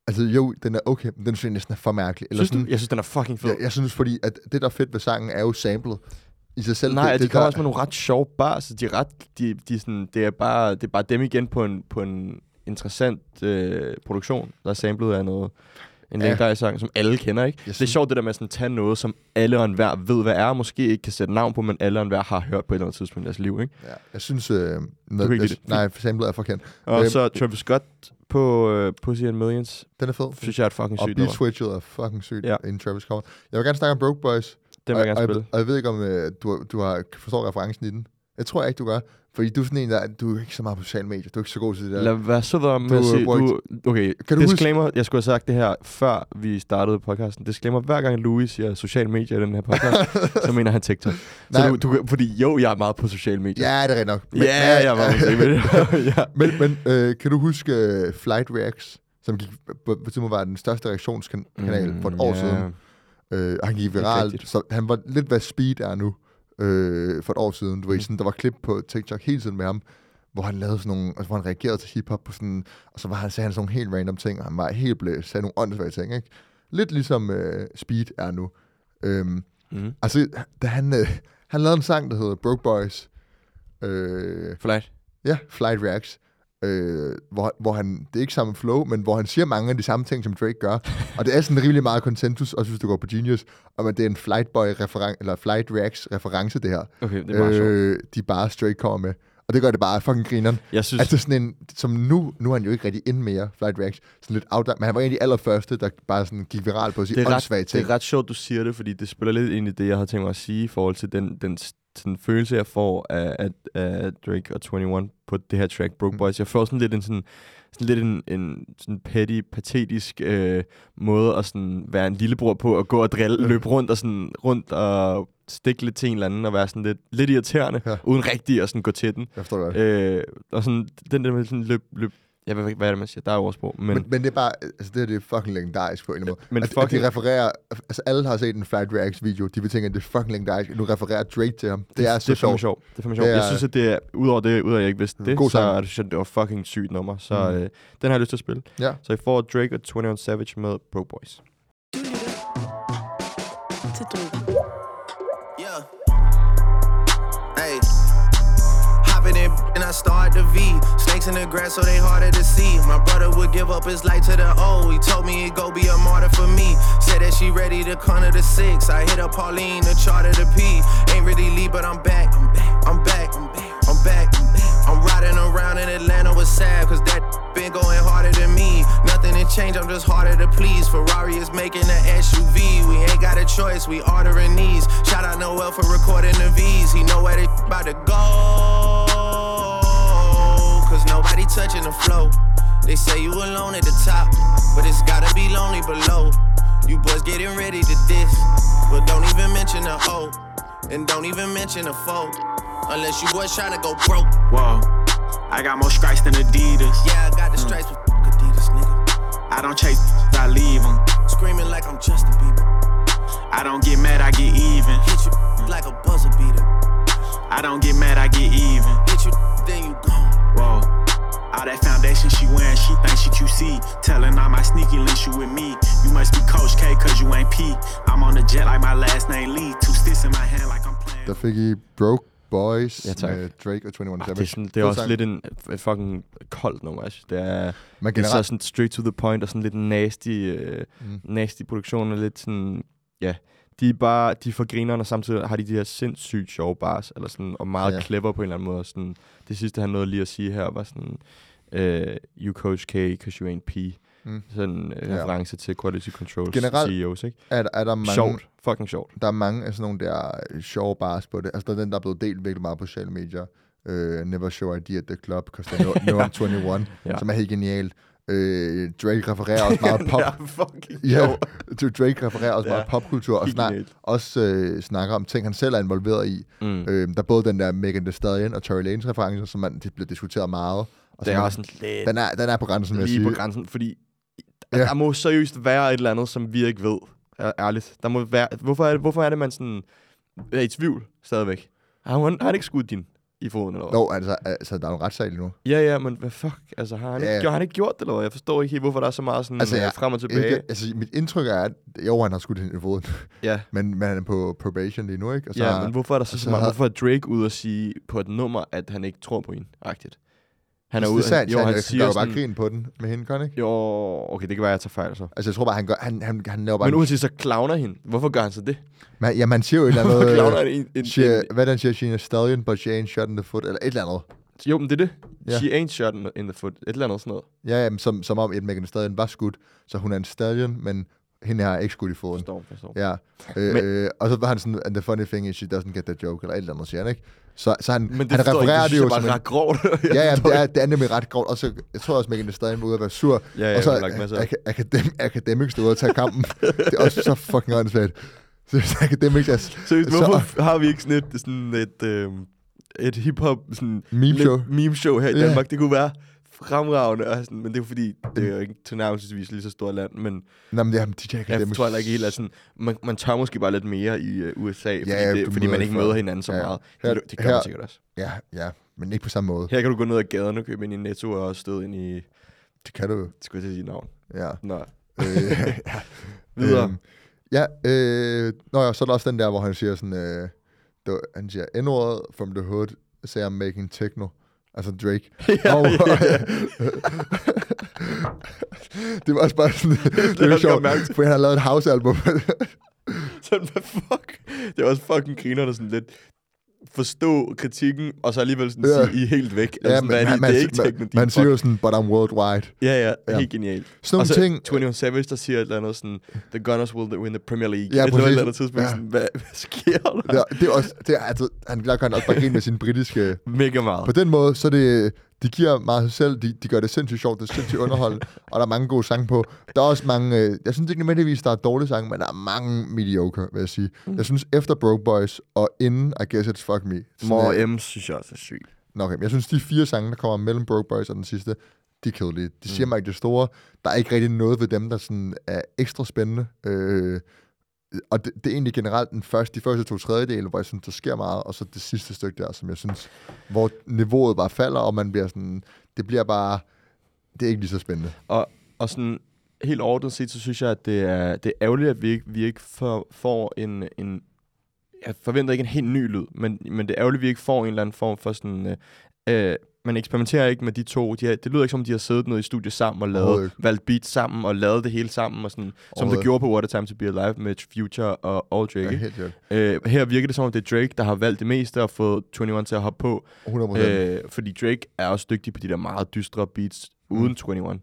Altså jo, den er okay, men den synes jeg næsten er for mærkelig. Eller synes sådan, du? Jeg synes, den er fucking fed. jeg, jeg synes, fordi at det, der er fedt ved sangen, er jo samlet i sig selv. Nej, det, det, de kommer der- også med nogle ret sjove bars. De er ret, de, de sådan, det, er bare, det er bare dem igen på en, på en interessant øh, produktion, der er samlet af noget, en Ja. legendarisk sang, som alle kender, ikke? Jeg Det er sjovt det der med at sådan, tage noget, som alle og enhver ved, hvad er, og måske ikke kan sætte navn på, men alle og enhver har hørt på et eller andet tidspunkt i deres liv, ikke? Ja, jeg synes... Øh, noget, kan ikke jeg, det. nej, samlet er forkendt. Og Øhm, så Travis Scott på øh, Pussy and Millions, Den er fed. synes jeg er fucking Og sygt beat nummer. switchet er fucking sygt, Ja. inden Travis kommer. Jeg vil gerne snakke om Broke Boys. Den vil jeg og, gerne og, spille. jeg, og jeg ved ikke, om øh, du, du har, forstår referencen i den. Jeg tror ikke, du gør. Fordi du er sådan en, der du er ikke så meget på sociale medier. Du er ikke så god til det der. Lad være sød med Du at sige, du, okay, Kan du disclaimer, jeg skulle have sagt det her, før vi startede podcasten. Disclaimer, hver gang Louis siger sociale medier i den her podcast, så mener han TikTok. Så Nej. du, du, fordi jo, jeg er meget på sociale medier. Ja, det er rigtigt nok. ja, jeg er meget på sociale medier. ja. men men øh, kan du huske uh, Flight Reacts, som gik, på, tidspunkt var den største reaktionskanal for et år ja. siden? Øh, han gik viralt, så han var lidt, hvad speed er nu øh, for et år siden. Du ved, Mm. sådan, der var klip på TikTok hele tiden med ham, hvor han lavede sådan nogle, altså, hvor han reagerede til hiphop på sådan, og så var han, sagde han sådan nogle helt random ting, og han var helt blæst, sagde nogle åndssvage ting, ikke? Lidt ligesom øh, Speed er nu. Øhm, Mm. altså, da han, øh, han lavede en sang, der hedder Broke Boys, øh, Flight. Ja, Flight Reacts. Øh, hvor, hvor han, det er ikke samme flow, men hvor han siger mange af de samme ting, som Drake gør. og det er sådan rimelig meget konsensus, også hvis du går på Genius, om at det er en Flight Boy referen- eller Flight Reacts reference, det her. Okay, det er meget sjovt. øh, de bare straight kommer med. Og det gør det bare fucking grineren. Jeg synes, Altså sådan en, som nu, nu er han jo ikke rigtig ind mere, Flight Reacts, sådan lidt out men han var en af de allerførste, der bare sådan gik viral på at sige det er, ret, det ting. er ret sjovt, du siger det, fordi det spiller lidt ind i det, jeg har tænkt mig at sige i forhold til den, den sådan følelse, jeg får af, af, af Drake og 21 på det her track, Broke Mm. Boys. Jeg får sådan lidt en sådan, sådan lidt en, en sådan petty, patetisk øh, måde at sådan være en lillebror på, at gå og drille, løbe rundt og sådan rundt og stikke lidt til en eller anden og være sådan lidt, lidt irriterende, Ja. uden rigtig at sådan gå til den. Jeg forstår godt. Øh, og sådan, den der med sådan løb, løb Jeg ved ikke, hvad er det, man siger. Der er ordsprog. Men, Men, men det er bare, altså det her det er fucking legendarisk på en eller anden måde. Men at, fucking- at de refererer, altså alle har set en Flight Reacts video, de vil tænke, at det er fucking legendarisk. Nu refererer Drake til ham. Det er så det er sjovt. sjovt. Det er fandme sjovt. Det Jeg er- synes, at det er, udover det, udover at jeg ikke vidste det, God så er det, det var fucking sygt nummer. Så Mm. øh, den har jeg lyst til at spille. Ja. Så I får Drake og 21 Savage med Bro Boys. Du lytter til. Yeah. Hey. Hopping in and I start the V. Snakes in the grass, so they harder to see. My brother would give up his life to the O. He told me he'd go be a martyr for me. Said that she ready to corner the six. I hit up Pauline, the chart of the P. Ain't really leave, but I'm back. I'm back. I'm back. I'm back. I'm riding around in Atlanta with Sav, cause that been going harder than me. Nothing to change, I'm just harder to please. Ferrari is making an SUV. We ain't got a choice, we ordering these. Shout out Noel for recording the V's. He know where they about to go. Cause nobody touching the flow. They say you alone at the top, but it's gotta be lonely below. You boys getting ready to diss, but don't even mention the O. And don't even mention the foe. Unless you boys trying to go broke. Whoa, I got more stripes than Adidas. Yeah, I got the stripes with Adidas, nigga. I don't chase, I leave them. Screaming like I'm Justin Bieber. I don't get mad, I get even. Hit you like a buzzer beater. I don't get mad, I get even. Hit you, then you gone. Whoa. All that foundation she wearing, she thinks she QC. Telling all my sneaky links you with me. You must be Coach K, cause you ain't P. I'm on the jet like my last name Lee. Two sticks in my hand like I'm playing. Der fik I Broke Boys Ja, tak. med Drake og 21 Ah, Savage. det er, sådan, det er også sang. lidt en et fucking koldt nummer. Altså. Det er, Men det er så generelt, sådan straight to the point og sådan lidt nasty, øh, Mm. nasty produktion og lidt sådan, ja, de er bare, de er for grinerne, og samtidig har de de her sindssygt sjove bars, eller sådan, og meget Ja. clever på en eller anden måde. og Sådan, det sidste, han nåede lige at sige her, var sådan, uh, you coach K, cause you ain't P. Mm. Sådan en Ja. reference til Quality Control Generelt CEOs, ikke? er, er der mange, Sjovt. Fucking sjovt. der er mange af sådan nogle der øh, sjove bars på det. Altså, der er den, der er blevet delt virkelig meget på sociale medier. Uh, Never Show ID at the Club, because they know, know I'm 21, Ja. som er helt genial. Uh, Drake refererer også meget pop. ja, fucking Ja, sjovt. Drake refererer også Ja. meget popkultur, og snak, også øh, snakker om ting, han selv er involveret i. Mm. Øh, der er både den der Megan Thee Stallion og Tory Lanez referencer, som man, de bliver diskuteret meget. Og som er også sådan lidt den, er, den er på grænsen, lige sige. på grænsen, fordi Ja. ja. der må seriøst være et eller andet, som vi ikke ved. Ærligt. Der må være, hvorfor, er det, hvorfor er det, man sådan er i tvivl stadigvæk? Har han, har han ikke skudt din i foden, eller hvad? Jo, altså, altså, der er jo en retssag lige nu. Ja, ja, men hvad fuck? Altså, har han, Ja. ikke, har han ikke gjort det, eller hvad? Jeg forstår ikke helt, hvorfor der er så meget sådan Altså, altså, jeg- frem og tilbage. Ikke, altså, mit indtryk er, at jo, han har skudt hende i foden, ja. men, men han er på probation lige nu, ikke? Og så, ja, men hvorfor er der så, og så så meget, har- hvorfor er Drake ude at sige på et nummer, at han ikke tror på hende, agtigt? Han er det ude, er sandt, jo, han, han siger gør jo bare sådan, grin på den med hende, kan han ikke? jo, okay, det kan være, jeg tager fejl så. Altså, jeg tror bare, han, gør, han, han, han laver bare... Men en- uanset så clowner hende. Hvorfor gør han så det? man, ja, man siger jo et eller clowner andet... han øh, en, en, She, en, hvad er det, han siger? She a stallion, but she ain't shot in the foot, eller et eller andet. Jo, men det er det. Ja. She ain't shot in the- foot. Et eller andet sådan noget. Ja, jamen, som, som om et Megan Stallion var skudt, så hun er en stallion, men hende har ikke skudt i foden. Forstår, forstår. Ja, øh, Men- øh, og så var han sådan, and the funny thing is, she doesn't get that joke, eller et eller andet, siger han, ikke? Så, så han, Men det han refererer ikke. det jo som ret grovt. Ja, ja, det er, det er nemlig ret grovt. Og så, jeg tror også, Megan Stallion var ude at være sur. Ja, ja, og så ak- akadem, Academics ude at tage kampen. det er også så fucking åndssvagt. Så hvis Academics er... Seriøst, så- hvorfor har vi ikke sådan et, sådan et, øh, et hip-hop sådan Meme show. meme show her i. Danmark? Det kunne være fremragende, og sådan, men det er jo fordi, det er jo ikke tilnærmelsesvis lige så stort land, men Nå, men det er DJ jeg tror heller ikke helt, at sådan, man, man tør måske bare lidt mere i uh, USA, fordi, Ja, det, fordi man ikke møder hinanden så Ja. meget. Her- det, det gør her- man sikkert også. Ja, ja, men ikke på samme måde. Her kan du gå ned ad gaden og købe ind i Netto og støde ind i, Det kan du jo. skulle jeg til sige navn. Ja. Nå, Øh, ja. videre. Øhm, ja, øh, nå ja, så er der også den der, hvor han siger sådan, øh, han siger, N-ordet from the hood, say I'm making techno. Altså Drake. ja, Og, ja, ja. det var også bare sådan, det, det var sjovt, for han har lavet et house-album. Sådan, hvad fuck? Det er også fucking griner, der sådan lidt forstå kritikken, og så alligevel sådan Ja. ja. sige, I er helt væk. Ja, sådan, men er det, man, det er ikke man, man, man siger jo sådan, but I'm worldwide. Ja, ja, Ja. helt genialt. Sådan nogle og så ting, 21 Savage, der siger et eller andet sådan, the Gunners will win the Premier League. Ja, et eller andet tidspunkt, Ja. sådan, hvad, hvad sker der? det er, det er også, det er, altså, han, der kan han også bare grine med sin britiske... Mega meget. På den måde, så er det, de giver meget sig selv, de, de gør det sindssygt sjovt, det er sindssygt underholdende, og der er mange gode sange på. Der er også mange, øh, jeg synes ikke nødvendigvis, der er dårlige sange, men der er mange mediocre, vil jeg sige. Mm. Jeg synes, efter Broke Boys og inden I Guess It's Fuck Me, More M, synes jeg også er syg. Nå, okay, men jeg synes, de fire sange, der kommer mellem Broke Boys og den sidste, de er kedelige. De siger Mm. mig ikke det store. Der er ikke rigtig noget ved dem, der sådan er ekstra spændende. Øh, og det, det er egentlig generelt den første, de første to tredjedele, hvor jeg synes, der sker meget, og så det sidste stykke der, som jeg synes, hvor niveauet bare falder, og man bliver sådan, det bliver bare, det er ikke lige så spændende. Og, og sådan helt ordentligt set, så synes jeg, at det er, det er ærgerligt, at vi ikke, vi ikke får, får en, en... Jeg forventer ikke en helt ny lyd, men, men det er ærgerligt, at vi ikke får en eller anden form for sådan... Øh, øh, man eksperimenterer ikke med de to. De har, det lyder ikke som, om de har siddet noget i studiet sammen og lavet, valgt beats sammen og lavet det hele sammen, og sådan, som det gjorde på What a Time to Be Alive med Future og, og Drake. Ja, helt. Øh, her virker det som om, det er Drake, der har valgt det meste og fået 21 til at hoppe på. 100%. Øh, fordi Drake er også dygtig på de der meget dystre beats Mm. uden 21.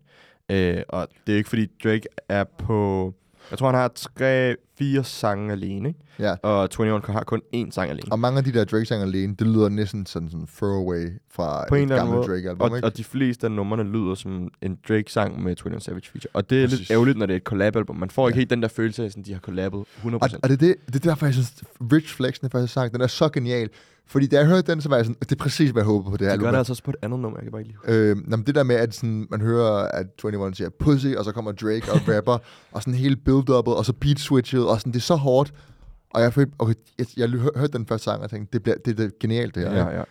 Øh, og det er ikke fordi Drake er på... Jeg tror, han har tre, fire sange alene, ikke? Ja. Og 21 har kun én sang alene. Og mange af de der Drake-sange alene, det lyder næsten sådan sådan throwaway fra På en et gammelt. Drake-album, Og, ikke? og de fleste af numrene lyder som en Drake-sang med 21 Savage feature. Og det er Præcis. lidt ærgerligt, når det er et collab-album. Man får ikke Ja. helt den der følelse af, at sådan, de har collabet 100%. Og, og det, er det, det er derfor, jeg synes, Rich Flex, den første sang, den er så genial. Fordi da jeg hørte den, så var jeg sådan, det er præcis, hvad jeg håber på det her de album. gør det altså også på et andet nummer, jeg kan bare ikke lide. Øh, nå, men det der med, at sådan, man hører, at 21 siger pussy, og så kommer Drake og rapper, og sådan hele build-up'et, og så beat switchet, og sådan, det er så hårdt. Og jeg, følte, okay, jeg, jeg hør- hørte den første sang, og tænkte, det, bliver, det, det er genialt det her. Ja, ja.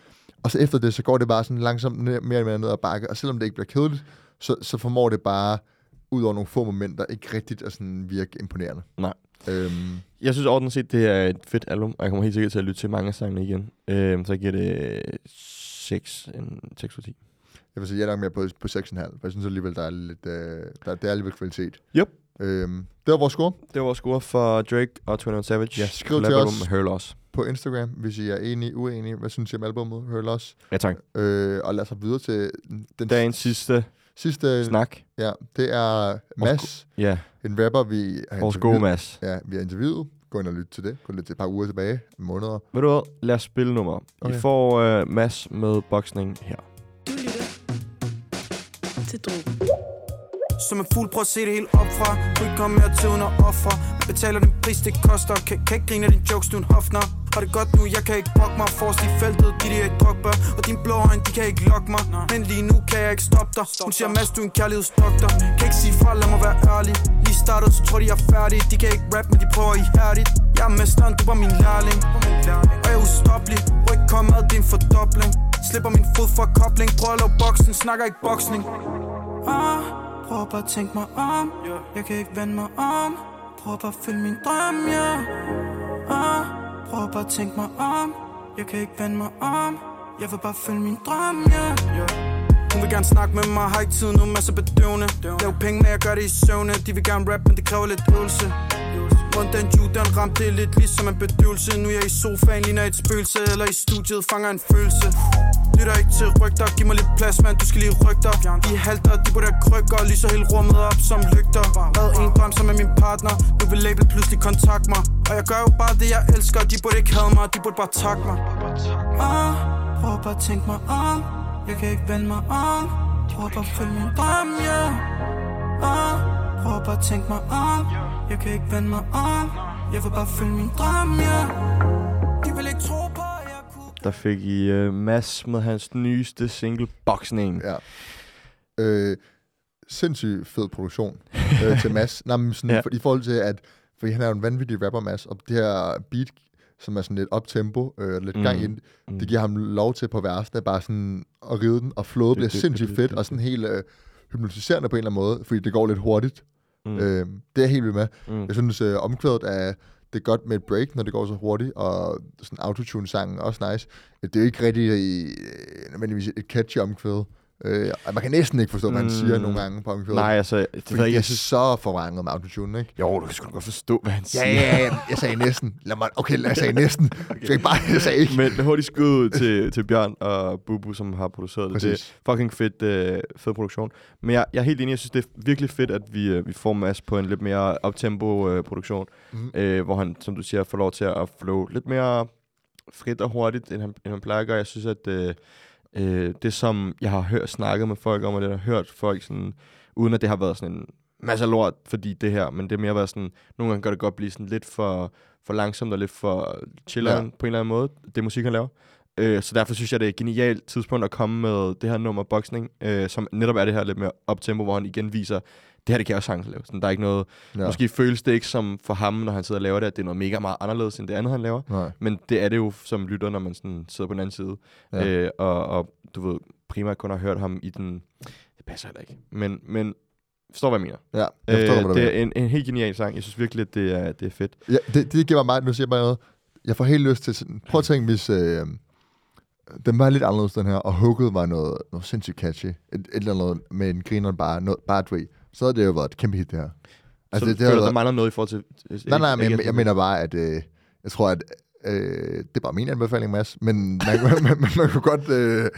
Og så efter det, så går det bare sådan langsomt ned, mere og mere ned ad bakke, og selvom det ikke bliver kedeligt, så, så formår det bare, ud over nogle få momenter, ikke rigtigt at sådan virke imponerende. Nej. Øhm, Jeg synes ordentligt set, det er et fedt album, og jeg kommer helt sikkert til at lytte til mange af sangene igen. Øhm, så jeg giver det 6, en 6 ud af 10. jeg vil sige, jeg er nok mere på, på 6,5, for jeg synes alligevel, der er lidt, øh, der, der er alligevel kvalitet. Yep. Øhm, det var vores score Det var vores score for Drake og 21 Savage. Ja, skriv til os. Her Loss. på Instagram, hvis I er enige, uenige. Hvad synes I om albumet? Hør Loss. Ja, tak. Øh, og lad os videre til den Dagens sidste sidste. snak. Ja, det er Mads, Ja, en rapper, vi har vores gode interviewet. Mads. Ja, vi har interviewet. Gå ind og lytte til det. Gå lidt til et par uger tilbage. Måneder. Ved du hvad? Lad os spille nummer. Okay. I får uh, Mads med boksning her. Du lytter til Drogen. Som en fugl, prøv at se det helt op fra Du ikke komme mere til under offer betaler den pris, det koster Kan, kan ikke grine af din jokes, du er en hofner Har det godt nu, jeg kan ikke brokke mig Forrest i feltet, det et drogba Og dine blå øjne, de kan ikke lokke mig Men lige nu kan jeg ikke stoppe dig Hun siger, Mads, du er en kærlighedsdoktor Kan ikke sige fra, lad mig være ærlig Lige startet, så tror de, jeg er færdig. De kan ikke rap, men de prøver ihærdigt. Jeg er mesteren, du var min lærling. Og jeg er ustoppelig. Ryg kom ad, det er en fordobling. Slipper min fod fra kobling. Prøver at lave boksen, snakker ikke boksning. Ah, prøv bare at tænke mig om. Jeg kan ikke vende mig om. Prøv bare at følge min drøm, ja yeah. Ah, prøv bare at tænke mig om. Jeg kan ikke vende mig om. Jeg vil bare følge min drøm, ja yeah hun vil gerne snakke med mig, har ikke tid nu, masser bedøvende. Lav penge, med, jeg gør det i søvne. De vil gerne rap, men det kræver lidt øvelse. Rundt den ju, den ramte lidt ligesom en bedøvelse. Nu er jeg i sofaen, ligner et spøgelse Eller i studiet, fanger en følelse. Lytter ikke til rygter, giv mig lidt plads, mand, du skal lige rykke dig. Vi halter, de på der krykker, lyser hele rummet op som lygter. Hvad en drøm som er min partner, nu vil label pludselig kontakt mig. Og jeg gør jo bare det, jeg elsker, de burde ikke have mig, de burde bare takke mig. Ah, prøv bare at tænke mig om. Jeg kan ikke vende mig om Prøv at følge min drøm, ja Ah, prøv at tænke mig om Jeg kan ikke vende mig om Jeg vil bare følge min drøm, ja De vil ikke tro på, at jeg kunne Der fik I uh, Mads med hans nyeste single, Boksning. Ja. Øh, sindssygt fed produktion øh, til Mads. Nej, men sådan, ja. for, I forhold til, at fordi han er jo en vanvittig rapper, Mads, og det her beat, som er sådan lidt up-tempo, øh, lidt Mm. gang ind, Mm. det giver ham lov til på versene bare sådan at ride den, og flowet bliver Det- sindssygt det- fedt, det- og sådan helt øh, hypnotiserende på en eller anden måde, fordi det går lidt hurtigt. Mm. Mm. Øh, det er jeg helt vild med. Mm. Jeg synes, øh, omkvædet er det er godt med et break, når det går så hurtigt, og sådan autotune-sangen også nice. Det er jo ikke rigtig øh, nødvendigvis et catchy omkvæd. Øh, man kan næsten ikke forstå, hvad han Mm. siger nogle gange på omkvædet. Nej, altså, det fordi jeg det er synes... så forvrænget med autotune, ikke? Jo, du kan sgu godt forstå, hvad han siger. Ja, ja, ja. Jeg sagde næsten. Lad mig, okay, jeg sagde næsten. okay. Jeg, bare, jeg sagde ikke. Men hurtigt skud ud til, til Bjørn og Bubu, som har produceret det. Det Præcis. er fucking fedt, øh, fed produktion. Men jeg, jeg er helt enig, jeg synes, det er virkelig fedt, at vi, øh, vi får Mads på en lidt mere uptempo øh, produktion, Mhm. øh, hvor han, som du siger, får lov til at flow lidt mere frit og hurtigt, end han, end han plejer at gøre. Jeg synes, at øh, øh, det, som jeg har hørt, snakket med folk om, og det jeg har hørt folk sådan, uden at det har været sådan en masse lort, fordi det her, men det er mere været sådan, nogle gange kan det godt blive sådan lidt for, for langsomt og lidt for chilleren Ja. på en eller anden måde, det musik, han laver. Øh, så derfor synes jeg, det er et genialt tidspunkt at komme med det her nummer boksning, øh, som netop er det her lidt mere optempo, hvor han igen viser, det her det kan jeg også sagtens lave. Sådan, der er ikke noget, Ja. måske føles det ikke som for ham, når han sidder og laver det, at det er noget mega meget anderledes end det andet, han laver. Nej. Men det er det jo som lytter, når man sådan sidder på den anden side. Ja. Øh, og, og du ved, primært kun har hørt ham i den... Det passer heller ikke. Men, men forstår, hvad jeg mener. Ja, jeg forstår, øh, hvad det er en, en helt genial sang. Jeg synes virkelig, at det er, det er fedt. Ja, det, det giver mig meget, nu siger jeg bare noget. Jeg får helt lyst til sådan, prøv at tænke, hvis øh, den var lidt anderledes, den her, og hooket var noget, noget sindssygt catchy. Et, et eller andet med en griner bare, noget, bare du så havde det jo været et kæmpe hit, det her. Altså, så det, det, føler, der været- mangler noget i forhold til... Nej, nej, men jeg, jeg mener bare, at øh, jeg tror, at øh, det er bare min anbefaling, Mads, men man, man, man, man, man kunne godt... Øh,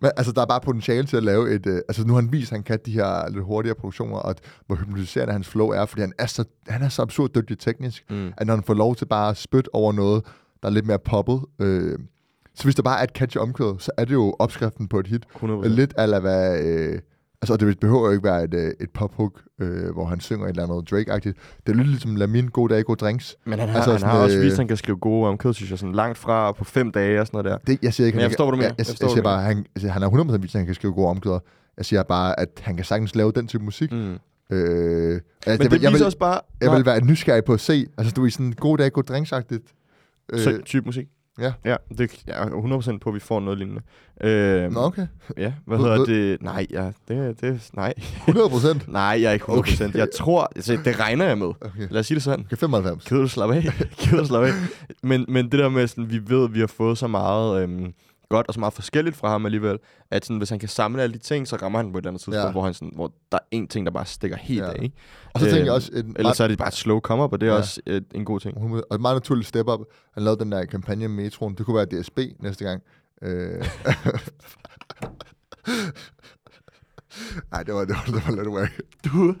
men, altså, der er bare potentiale til at lave et... Øh, altså, nu har han vist, at han kan de her lidt hurtigere produktioner, og at, hvor hypnotiserende hans flow er, fordi han er så, han er så absurd dygtig teknisk, Mm. at når han får lov til bare at spytte over noget, der er lidt mere poppet, øh, så hvis der bare er et catchy omkvæd, så er det jo opskriften på et hit. 100%. Lidt ala hvad... Øh, altså, og det behøver jo ikke være et, øh, et pop-hook, øh, hvor han synger et eller andet Drake-agtigt. Det er lidt ligesom Lamin, gode dage, gode drinks. Men han har, Altså altså, han sådan, har også øh, vist, at han kan skrive gode omkød, synes jeg, sådan langt fra på fem dage og sådan noget der. Det, jeg siger ikke, Men jeg forstår, hvad du mener. Jeg, jeg, Jeg jeg, siger bare, han, altså, han er 100% vist, at han kan skrive gode omkvæder. Jeg siger bare, at han kan sagtens lave den type musik. Mm. Øh, Men jeg, det viser jeg, vil, også bare... jeg vil være nysgerrig på at se, altså du er sådan gode dage, gode drinks-agtigt. Øh, type musik. Ja. Ja, det jeg er 100% på, at vi får noget lignende. Øh, Nå, okay. Ja, hvad hedder det? Nej, ja, det, det, nej. 100%. nej, jeg er ikke 100%. Okay. Okay. Jeg tror, altså, det regner jeg med. Okay. Lad os sige det sådan. Okay, 95. Kan du slappe af? kan du slappe af? Men, men det der med, sådan, vi ved, at vi har fået så meget øhm, godt og så meget forskelligt fra ham alligevel, at sådan, hvis han kan samle alle de ting, så rammer han på et eller andet tidspunkt, Ja. hvor, han sådan, hvor der er en ting, der bare stikker helt Ja. af. Ikke? Og så tænker jeg Øhm, også, en, Ellers så er det bare et slow come-up, og det er Ja. også et, en god ting. og et meget naturligt step up. Han lavede den der kampagne med metroen. Det kunne være DSB næste gang. Øh. Nej, det var, det var, det var lidt wack. Du...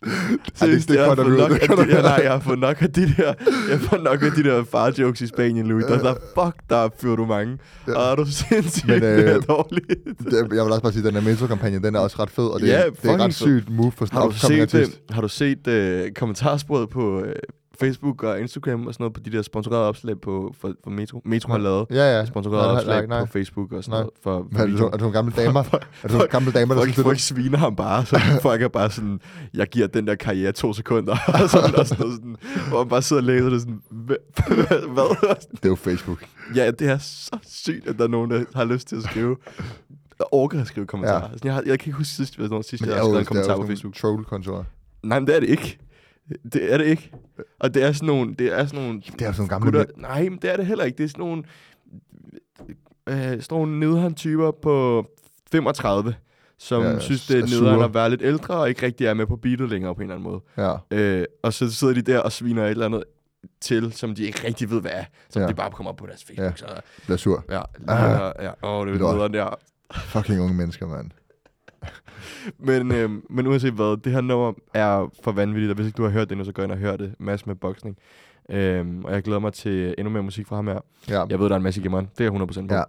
Ej, det- det jeg, har fået nok det af de, ja, nej, jeg har fået nok af de der, jeg har nok af de der far-jokes i Spanien, Louis. Der, der, fuck, der fyrer du mange. Ja. Ja. Og er du sindssygt, Men, øh, øh, det er dårligt. Det, jeg vil også bare sige, at den der metro-kampagne, den er også ret fed, og det, Ja, det er ret sygt move for sådan Har du set, øh, artist. har du set øh, kommentarsporet på øh, Facebook og Instagram og sådan noget på de der sponsorerede opslag på, for, for Metro? Metro har lavet Ja, ja. sponsorerede Nej, opslag nej, nej. på Facebook og sådan Nej. noget. For, Hvad, er, videoen. er det nogle gamle damer? er det nogle gamle damer, der Folk, folk sviner ham bare, så folk er bare sådan, jeg giver den der karriere to sekunder, og sådan, og sådan, noget sådan, hvor man bare sidder og læser det sådan, "Hva- hvad? det er jo Facebook. Ja, det er så sygt, at der er nogen, der har lyst til at skrive, der orker at skrive kommentarer. Ja. Ja. Jeg, har, jeg kan ikke huske sidst, hvornår sidst, jeg har skrevet en kommentar på Facebook. troll-kontorer. Nej, men det er det ikke. Det er det ikke. Og det er sådan nogle... Det er sådan nogle Det er sådan nogle gamle gutter, Nej, men det er det heller ikke. Det er sådan nogle... Øh, sådan nogle nederen typer på 35, som Ja, synes, det er er nederen at være lidt ældre, og ikke rigtig er med på beatet længere på en eller anden måde. Ja. Øh, og så sidder de der og sviner et eller andet til, som de ikke rigtig ved, hvad er. Som Ja. de bare kommer op på deres Facebook. Ja. Så, Bliver sur. ja, Ah. ja, ja. Åh, det er nederen der. Fucking unge mennesker, mand. Men, øh, men uanset hvad, det her nummer er for vanvittigt, og hvis ikke du har hørt det endnu, så gå ind og hør det. Mads med boksning. Øhm, og jeg glæder mig til endnu mere musik fra ham her. Ja. Jeg ved, der er en masse i gemmeren. Det er jeg 100% på. Ja.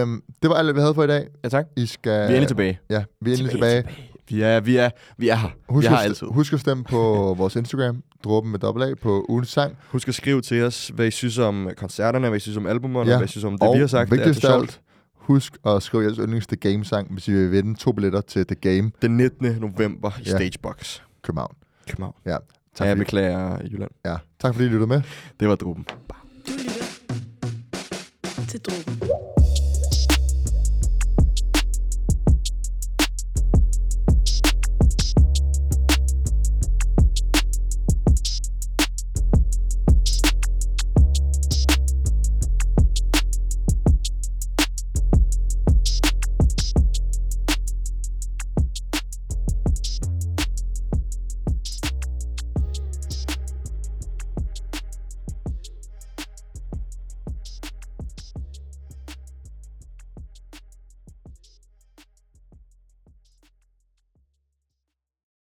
Øhm, det var alt, hvad vi havde for i dag. ja tak. I skal... Vi er endelig tilbage. Ja, vi er endelig tilbage. Vi er, vi er, vi er her. Husk, vi at, altid. husk at stemme på vores Instagram, dråben med dobbelt A, på ugens sang. Husk at skrive til os, hvad I synes om koncerterne, hvad I synes om albumerne, Ja. hvad I synes om det, og vi har sagt. Er vigtigst af alt, husk at skrive jeres yndlings The Game-sang, hvis I vil vinde to billetter til The Game Den 19. november i Ja. Stagebox. København. København. Ja, Tak tak, ja, jeg fordi, beklager Jylland. ja. tak fordi I lyttede med. Det var druben. Du lytter til Drogen.